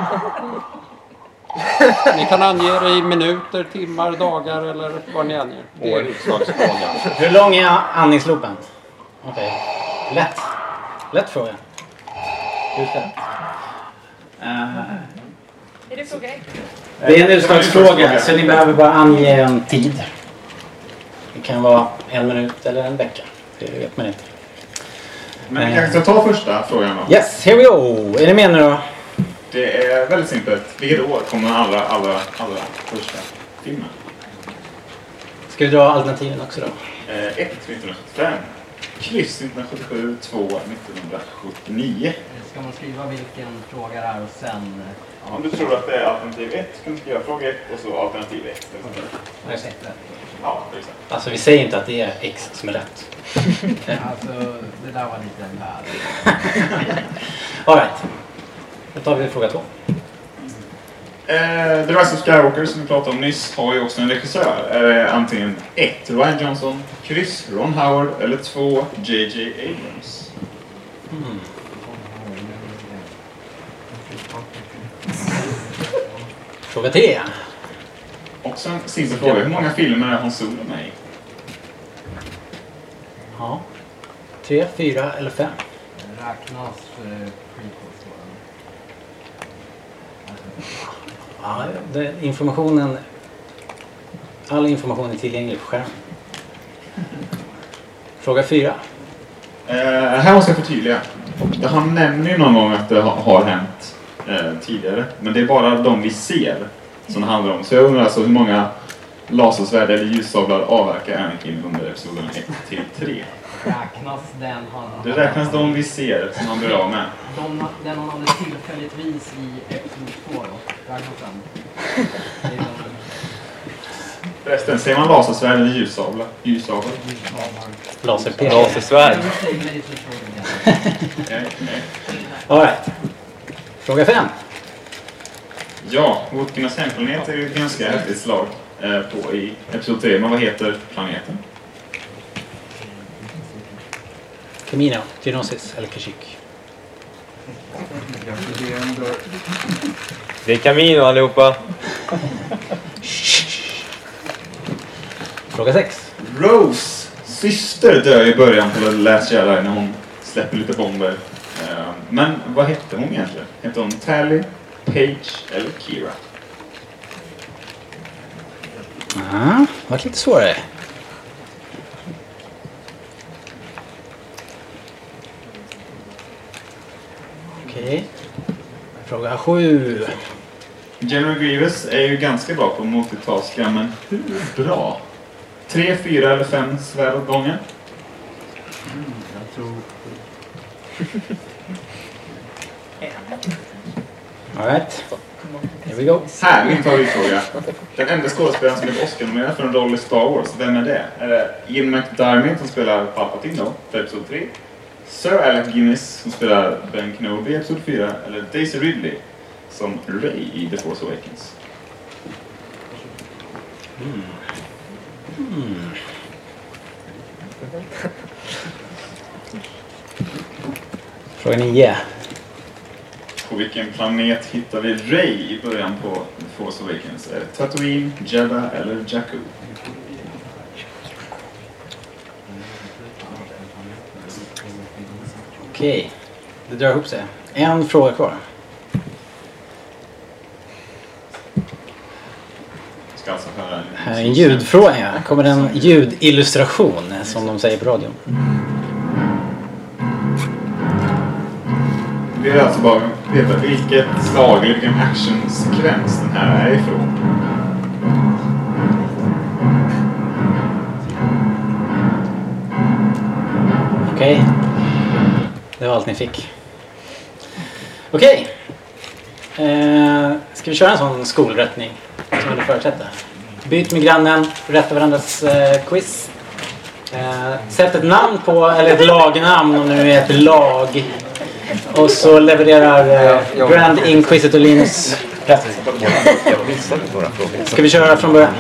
Ni kan ange det i minuter, timmar, dagar eller vad ni anger. Det är utslagsfrågan. Hur lång är andningsloopen? Okej. Lätt. Lätt fråga. Utlätt. Uh, Är det fråga det är en utslagsfråga så ni behöver bara ange en tid. Det kan vara en minut eller en vecka. Det vet man inte. Men vi Eh. kanske ska ta första frågan då. Yes, here we go. Är ni med nu då? Det är väldigt simpelt. Vilket år kom den allra, allra, allra första filmen? Ska vi dra alternativen också då? 1. 1975. Kryss 1977. 2. 1979. Ska man skriva vilken fråga det är och sen... Om du tror att det är alternativ 1 kan du skriva fråga 1 och så alternativ 1. Har jag sett rätt? Ja. Alltså vi säger inte att det är X som är rätt. [LAUGHS] Alltså, det där var lite bad. [LAUGHS] Alright. Då tar vi fråga två. Eh, The Rise of Skywalker som vi pratade om nyss har ju också en regissör. Är det antingen 1. Ryan Johnson, kryss Ron Howard eller 2. JJ Abrams? Mm. Fråga tre. Också en simpel fråga. Hur många filmer är Hans Solo med i? Ja. Tre, fyra eller fem? Räknas eh, prequels då? Ja, det, informationen... All information är tillgänglig på skärmen. Fråga fyra. Eh, här måste jag förtydliga. Han nämner ju någon gång att det ha- har hänt eh, tidigare. Men det är bara de vi ser som det handlar om. Så jag undrar alltså hur många lasersvärd eller ljussablar avverkar Anakin under episoderna 1 till 3? Räknas den han... Det räknas de vi ser som han blir av med. De, den han hade tillfälligtvis i Episod 2 då? Räknas den? Det är den- Förresten, ser man lasersvärd eller ljussablar? Ljussablar? Laserpekare. Lasersvärd. [LAUGHS] Nej. Alright. Fråga fem. Ja, Wookiernas hemplanet är ju ett ganska häftigt slag eh, på i Episod 3. Men vad heter planeten? Camino, Geonosis eller Kashyyyk? Det är Camino allihopa. Fråga sex. Rose syster dör i början på Last Jedi när hon släpper lite bomber. Eh, Men vad hette hon egentligen? Hette hon Tally, Page eller Kira? Ja, det var lite svårare. Okej. Fråga sju. General Grievous är ju ganska bra på multitaska, men hur bra? Tre, fyra eller fem svärd åt gången? Jag tror... Alright. Here we go. Här, min favoritfråga. Den enda skådespelaren som är Oscar-nominerad för en roll i Star Wars, vem är det? Är det Ian McDiarmid som spelar Palpatine då, för Episod 3? Sir Alec Guinness som spelar Ben Kenobi i Episod 4? Eller Daisy Ridley som Rey i The Force Awakens? Mm. Mm. Fråga 9. På vilken planet hittar vi Rey i början på The Force Awakens? Är det Tatooine, Jeddah eller Jakku? Okej. Det drar ihop sig. En fråga kvar. Ska alltså höra en ljudfråga. Kommer en ljudillustration som de säger på radion. Vi vill alltså bara veta vilket slag eller vilken actionsekvens den här är ifrån. Okej. Det var allt ni fick. Okej. Eh, ska vi köra en sån skolrättning? Som du förutsätter. Byt med grannen, rätta varandras eh, quiz. Eh, sätt ett namn på, eller ett lagnamn om det nu är ett lag. Och så levererar eh, Grand Inquisitor Linus. Ska vi köra från början?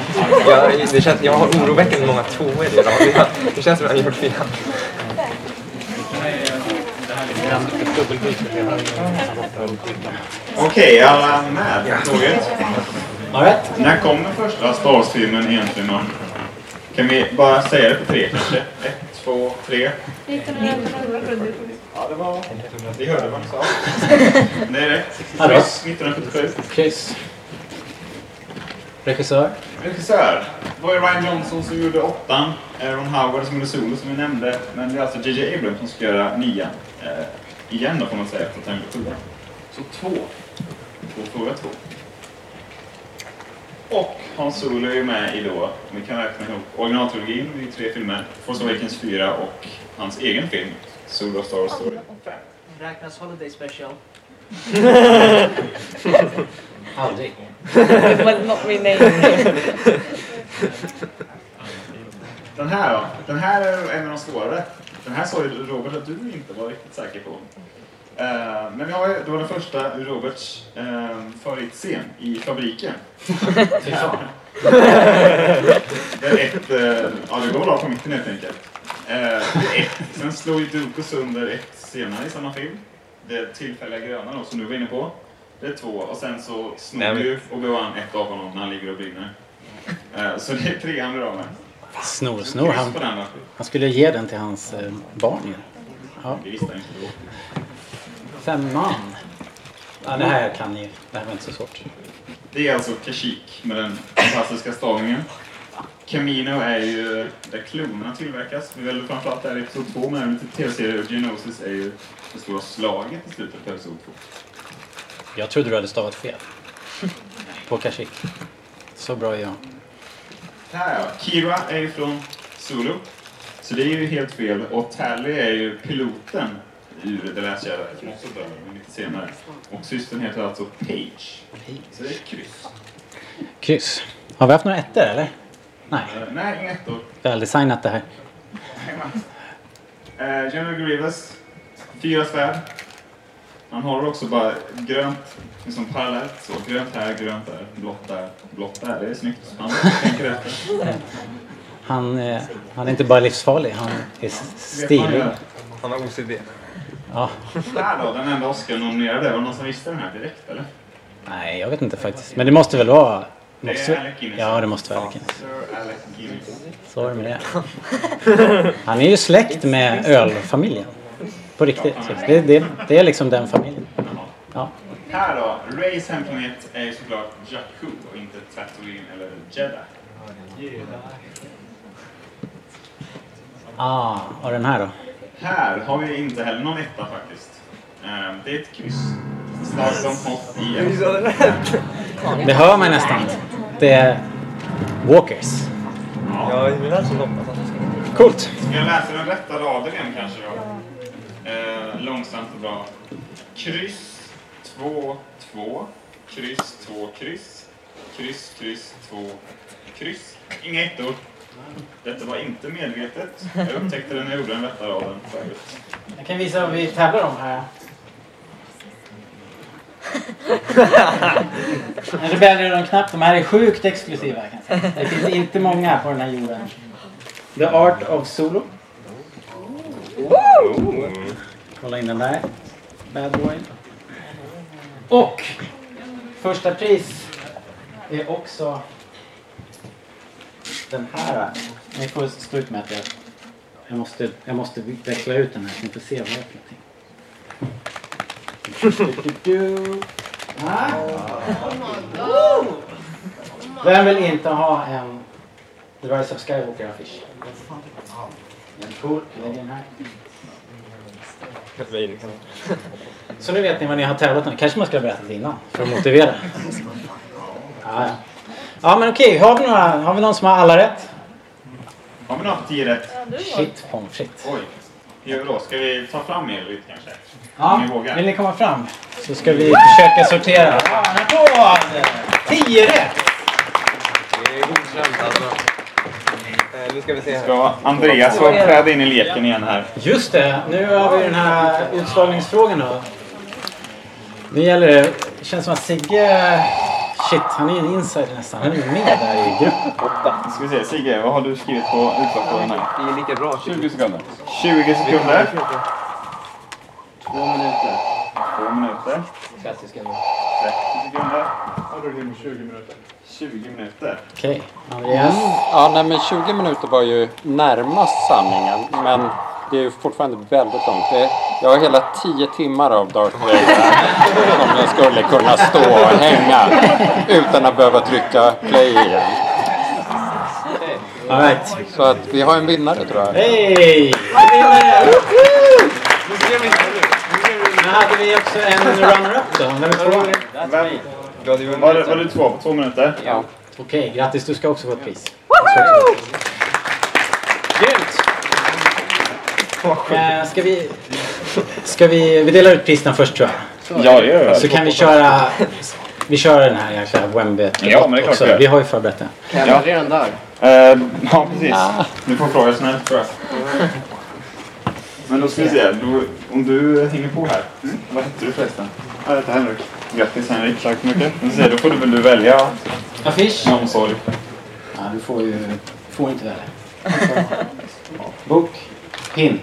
Jag, det känns, jag har oroväckande många tvåor idag. Det, det känns som att jag har gjort fel. Okej, är alla med på tåget? Right. När kom den första Star Wars-filmen egentligen? Kan vi bara säga det på tre kanske? Två, tre. 1977. Ja, det var... Vi hörde ni sa. [LAUGHS] Det är rätt. Kryss 1977. Kryss. Regissör? Regissör. Det var ju Ryan Johnson som gjorde åttan. Aaron Howard som gjorde Solo som vi nämnde. Men det är alltså J.J. Abrams som ska göra nian. Eh, igen då får man säga efter att han gjorde sjuan. Så två. Två fråga två. Och Hans Solo är ju med i då, vi kan räkna ihop originaltrilogin, är tre filmer. Force Awakens 4 och hans egen film, Solo Star Wars Story 5. Räknas Holiday Special? [LAUGHS] Aldrig. [LAUGHS] But not renamed. [LAUGHS] Den här då? Den här är en av de svårare. Den här sa ju Robert att du inte var riktigt säker på. Eh, men vi har ju, det var den första Roberts uh, favoritscen i fabriken. [LAUGHS] Fy fan. det är ett, uh, ja det går väl av på mitten helt enkelt. Uh, ett. Sen slår ju Dooku sönder ett senare i samma film. Det tillfälliga gröna då, som du var inne på. Det är två. Och sen så snor Nej, men- ju Obi-Wan ett av honom när han ligger och brinner. Uh, så det är tre andra av med. Snor, snor. Han, då. han skulle ge den till hans eh, barn ju. Ja. Det visste jag inte då. Femman. Ja, det här kan ni. Det här var inte så svårt. Det är alltså Kashyyyk med den fantastiska stavningen. Camino är ju där klonerna tillverkas. Väl framförallt där i Episod 2 men även till tv-serier. Geonosis är ju det stora slaget i slutet på Episod 2. Jag trodde du hade stavat fel. På Kashyyyk. Så bra är jag. Här ja, Kira är ju från Zulu. Så det är ju helt fel. Och Tally är ju piloten ur som också dör lite senare. Och systern heter alltså Page. Så det är ett kryss. Kryss. Har vi haft några ettor eller? Nej. Eh, nej, inga ettor. Väldesignat det här. Uh, General Grievous, fyra svärd. Han har också bara grönt, liksom parallellt så. Grönt här, grönt där, blått där, blått där. Det är snyggt. Han tänker efter. Han, eh, han är inte bara livsfarlig, han är stilig. Han har OCD. Ja. Här då, den enda Oscar-nominerade. Var det någon som visste den här direkt eller? Nej, jag vet inte faktiskt. Men det måste väl vara... Det är Måste... Alec Guinness. Ja, det måste vara Alec Guinness. Sir Alec Guinness. Så är det med det. Han är ju släkt med ölfamiljen. På riktigt. Det, det, det är liksom den familjen. Ja. Här då, Rays hemplanet är ju såklart Jakku och inte Tatooine eller Jeddah. Ah, och den här då? Här har vi inte heller någon etta faktiskt. Eh, Det är ett kryss. Slag som Hoth i Det hör man nästan. Det är Walkers. Ja, jag vill alltså hoppas att det ska Coolt. Ska jag läsa den rätta raden igen kanske då? Eh, långsamt och bra. Kryss, två, 2, kryss, 2, kryss, kryss, kryss, 2, kryss. Inga ettor. Detta var inte medvetet. Jag upptäckte det när jag gjorde den rätta raden förut. Jag kan visa vad vi tävlar om här. [LAUGHS] En rebell och knapp. De här är sjukt exklusiva. Kan jag säga. Det finns inte många på den här jorden. The Art of Solo. Kolla in den där. Bad boy. Och första pris är också den här. Ni får stå ut med att jag, jag, måste, jag måste veckla ut den här så ni får se vad det är för någonting. Du, du, du. Ah. Vem vill inte ha en The Rise of Skywalker-affisch? En cool. Lägg den här. Så nu vet ni vad ni har tävlat om. Kanske man skulle ha berättat innan för att motivera. [LAUGHS] Ja, ja. Ja men okej. Har vi, några, har vi någon som har alla rätt? Har vi några på 10 rätt? Shit pommes frites. Oj. Hur gör vi då? Ska vi ta fram er lite kanske? Ja, Om ni vågar? vill ni komma fram så ska vi försöka sortera. Ja, en applåd! 10 rätt! Det är godkänt alltså. Eh, Nu ska vi se här. Ska Andreas få träda in i leken igen här? Just det, nu har vi den här utslagningsfrågan då. Nu gäller det, det känns som att Sigge, shit han är ju en insider nästan. Han är ju med där i gruppen. Åtta. Ska vi se, Sigge, vad har du skrivit på utslagsfrågan här? Det är lika bra. 20 sekunder. 20 sekunder. Två minuter. Två minuter. 30 sekunder. 30 sekunder. Har du din 20 minuter? 20 minuter. Okej, Andreas. Mm, ja, nej, men 20 minuter var ju närmast sanningen, men det är ju fortfarande väldigt långt. Det, jag har hela 10 timmar av Darth Vader som jag skulle kunna stå och hänga utan att behöva trycka play igen. All right. Så att vi har en vinnare tror jag. Hej! Men hade vi också en runner-up då? Vem är två? Var, det- var du två på två minuter? Ja. Okej, grattis. Du ska också få ett pris. Woho! Grymt! Eh, ska vi... Ska vi... Vi delar ut priserna först tror jag. Ja, det gör jag. Så kan vi köra... Vi kör den här jäkla Wemby Ja, men det är klart också. vi gör. Vi har ju förberett den. Kan Ja. jag redan där? Eh, ja, precis. Du får fråga snällt tror jag. Men då ska vi se. Då, om du hänger på här. Vad heter du förresten? Jag heter Henrik. Grattis Henrik. Tack så mycket. Då, får du väl du välja Affisch? med omsorg. Ja, du får ju... Du får inte välja. Bok. Pin.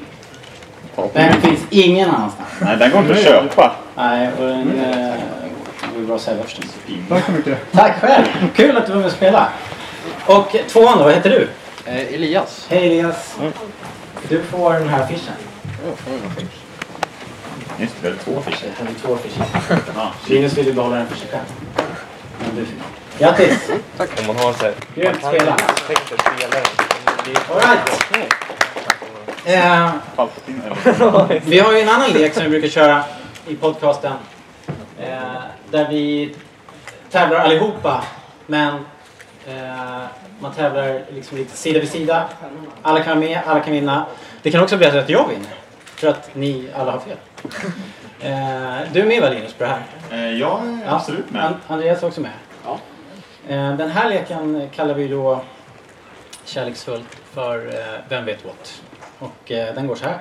Den finns ingen annanstans. Nej, den går inte att köpa. Nej, och den... Eh, det går bra att sälja förstås. Tack så mycket. Tack själv! Kul att du var med och spela. Och tvåan då, vad heter du? Eh, Elias. Hej Elias. Du får den här affischen. Just det, det två affischer. Det är två affischer. Ja. Linus vill ju behålla den för sig själv. Men du Grattis! Om man har så här... Grymt spelat. texter spelaren. Alright. Eh, vi har ju en annan lek som vi brukar köra i podcasten. Eh, där vi tävlar allihopa. Men eh, man tävlar liksom lite sida vid sida. Alla kan vara med, alla kan vinna. Det kan också bli så att jag vinner. För att ni alla har fel. Eh, du är med va Linus på det här? Eh, jag är absolut med. An- Andreas är också med. Ja. Eh, Den här leken kallar vi då kärleksfullt för Vem vet what? Och eh, den går så här.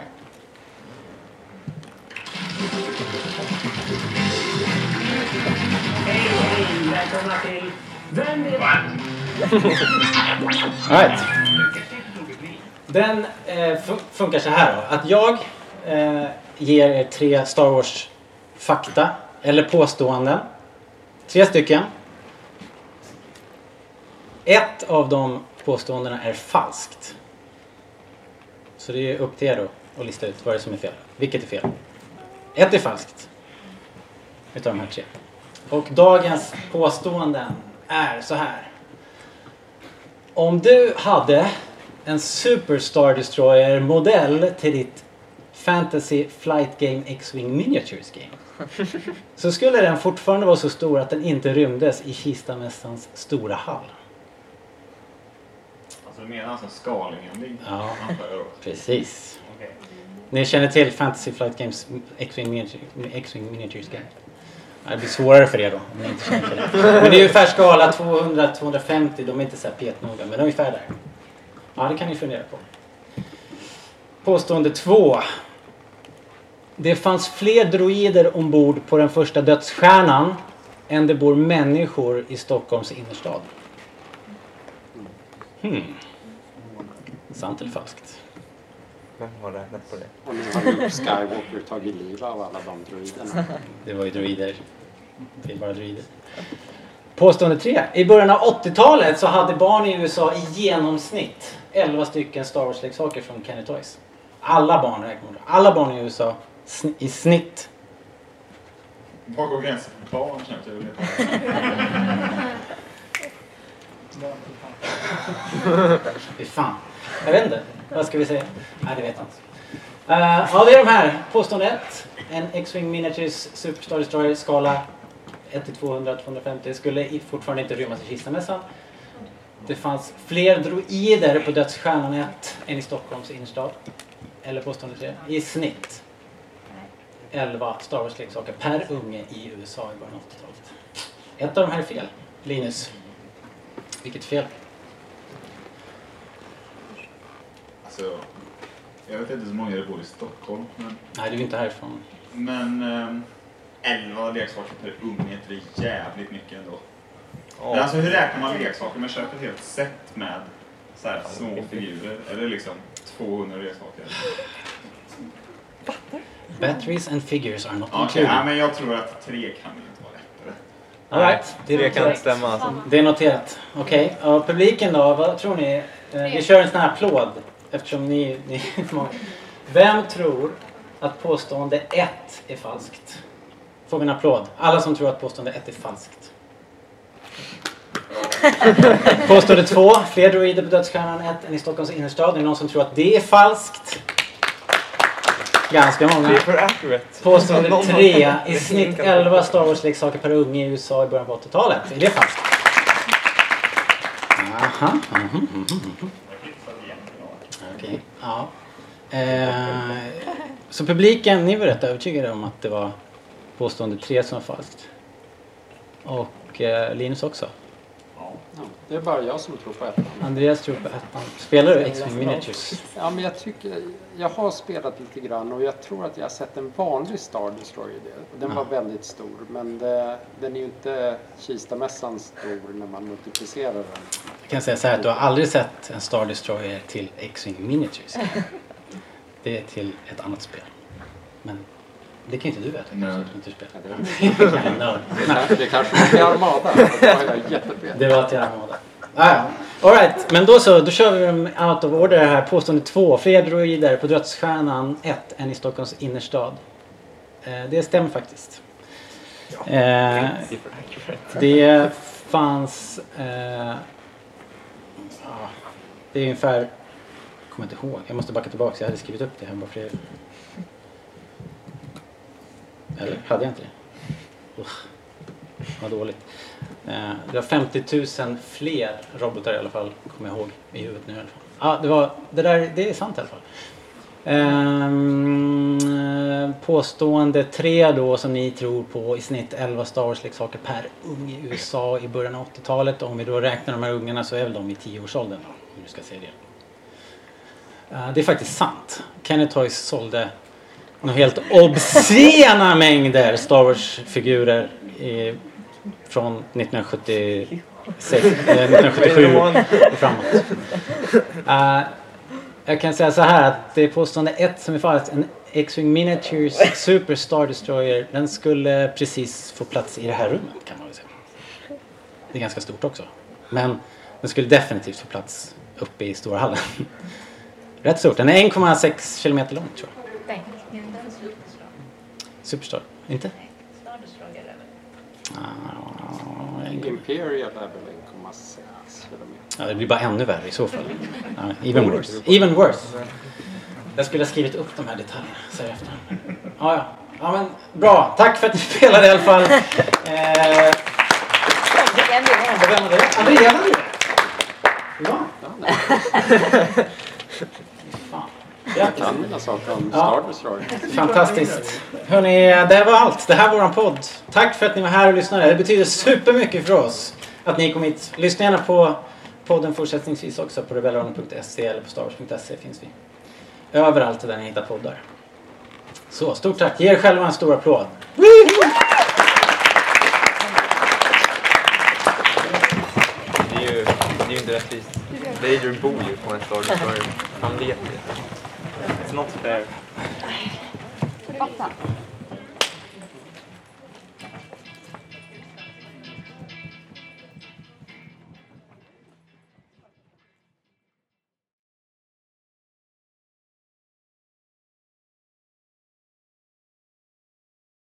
Välkomna till Vem vet [LAUGHS] Right. Den eh, fun- funkar så här då. Att jag eh, ger er tre Star Wars fakta eller påståenden. Tre stycken. Ett av de påståendena är falskt. Så det är upp till er då att lista ut vad det är som är fel. Vilket är fel? Ett är falskt. Utav de här tre. Och dagens påståenden är så här. Om du hade en Superstar Destroyer modell till ditt Fantasy Flight Game X-Wing Miniatures Game så skulle den fortfarande vara så stor att den inte rymdes i Kistamässans stora hall. Du menar alltså skalenlig? Ja, precis. Ni känner till Fantasy Flight Games X-Wing Miniatures, X-Wing Miniatures Game? Det blir svårare för er då. Om ni inte känner till det. Men det är ungefär skala 200-250. De är inte så här petnoga, men ungefär där. Ja, det kan ni fundera på. Påstående två. Det fanns fler droider ombord på den första dödsstjärnan än det bor människor i Stockholms innerstad. Hmm. Sant eller falskt? Vem har räknat på det? Och nu har Luke Skywalker tagit livet av alla de droiderna. Det var ju droider. Det är bara droider. Påstående tre. I början av 80-talet så hade barn i USA i genomsnitt 11 stycken Star Wars-leksaker från Kenny Toys. Alla barn räknar. Alla barn i USA sn- i snitt. Var går gränsen för barn veta. Fy fan. Jag vet inte. Vad ska vi säga? Nej, det vet jag inte. Uh, ja, det är de här. Påstående 1. En X-Wing Miniatures Superstar Destroyer skala 1 till 200, 250 skulle fortfarande inte rymmas i Kistamässan. Det fanns fler droider på Dödsstjärnan 1 än i Stockholms innerstad. Eller påstående 3. I snitt 11 Star Wars-leksaker per unge i USA i början av 80-talet. Ett av de här är fel. Linus. Vilket fel? Alltså, jag vet inte så många det bor i Stockholm. Men, Nej, du är inte härifrån. men ehm, 11 leksaker per unge det är jävligt mycket ändå. Men alltså hur räknar man leksaker? Man köper ett helt set med så här små figurer. Eller liksom 200 leksaker. Batteries and figures are not Okej, included. ja, men jag tror att tre kan ju inte vara rätt. All right. Det, det kan stämma alltså. Det är noterat. Okej, och publiken då? Vad tror ni? Eh, Vi kör en sån här applåd eftersom ni, ni. Vem tror att påstående 1 är falskt? Får vi en applåd? Alla som tror att påstående 1 är falskt. [LAUGHS] Påstående 2. Fler droider på Dödsstjärnan 1 än i Stockholms innerstad. Är det någon som tror att det är falskt? Ganska många. Påstående Någon har- 3. I snitt 11 Star Wars-leksaker per unge i USA i början på 80-talet. Är det falskt? Aha. mhm, mhm. Okej. Ja. Eh, så publiken, ni var rätt övertygade om att det var påstående tre som var falskt. Och eh, Linus också. Det är bara jag som tror på ettan. Andreas tror på ettan. Spelar du X-Wing Miniatures? Ja, men jag tycker, jag har spelat lite grann och jag tror att jag har sett en vanlig Star Destroyer. Den var Ja. väldigt stor, men det, den är ju inte Kistamässan stor när man multiplicerar den. Jag kan säga så här att du har aldrig sett en Star Destroyer till X-Wing Miniatures. [LAUGHS] Det är till ett annat spel. Men det kan ju inte du veta. Nej. eftersom du inte spelar. Ja, nörd. Det kanske- det kanske var till Armada. Jag. Det var till Armada. Ah, ja. Alright, men då så. Då kör vi dem out of order här. Påstående två. Fler droider på Dödsstjärnan 1 än i Stockholms innerstad. Eh, det stämmer faktiskt. Eh, Det är det fanns... Eh, ja, det är ungefär... Jag kommer inte ihåg. Jag måste backa tillbaka. Jag hade skrivit upp det här bara för er. Eller hade jag inte det? Usch, vad dåligt. Eh, det var 50 000 fler robotar i alla fall, kommer jag ihåg i huvudet nu i alla fall. Ah, det, var, det där det är sant i alla fall. Ehm, påstående tre då som ni tror på i snitt 11 Star Wars-leksaker per ung i USA i början av 80-talet. Om vi då räknar de här ungarna så är väl de i 10-årsåldern då, om du ska se det. Eh, det är faktiskt sant. Kenny Toys sålde helt obscena mängder Star Wars-figurer från 1976, eh, 1977 och framåt. Eh, jag kan säga så här att det är påstående ett som är falskt. En X-Wing Miniatures Super Star Destroyer den skulle precis få plats i det här rummet kan man väl säga. Det är ganska stort också. Men den skulle definitivt få plats uppe i stora hallen. Rätt stort. Den är 1,6 kilometer lång tror jag. Nej. Inte en superstar. Superstar. Inte? Ah, en- Imperial är väl 1,6 kilometer. Ja, det blir bara ännu värre i så fall. [LAUGHS] Ja, even worse. Even worse. Jag skulle ha skrivit upp de här detaljerna, säger jag efter. Ja, ja. ja, men bra. Tack för att ni spelade i alla fall. [LAUGHS] Eh, och vem var det? Andrea var det? [LAUGHS] Ja. Mina saker om. Star Wars. Fantastiskt. Hörni, det här var allt. Det här var våran podd. Tack för att ni var här och lyssnade. Det betyder supermycket för oss att ni kom hit. Lyssna gärna på podden fortsättningsvis också på rebellradion.se eller på starwars.se finns vi. Överallt där ni hittar poddar. Så, stort tack. Ge er själva en stor applåd. Det är ju, det är ju inte rättvist. Adrian bor ju på en Star Wars. Han vet det. It's not fair. Fatta.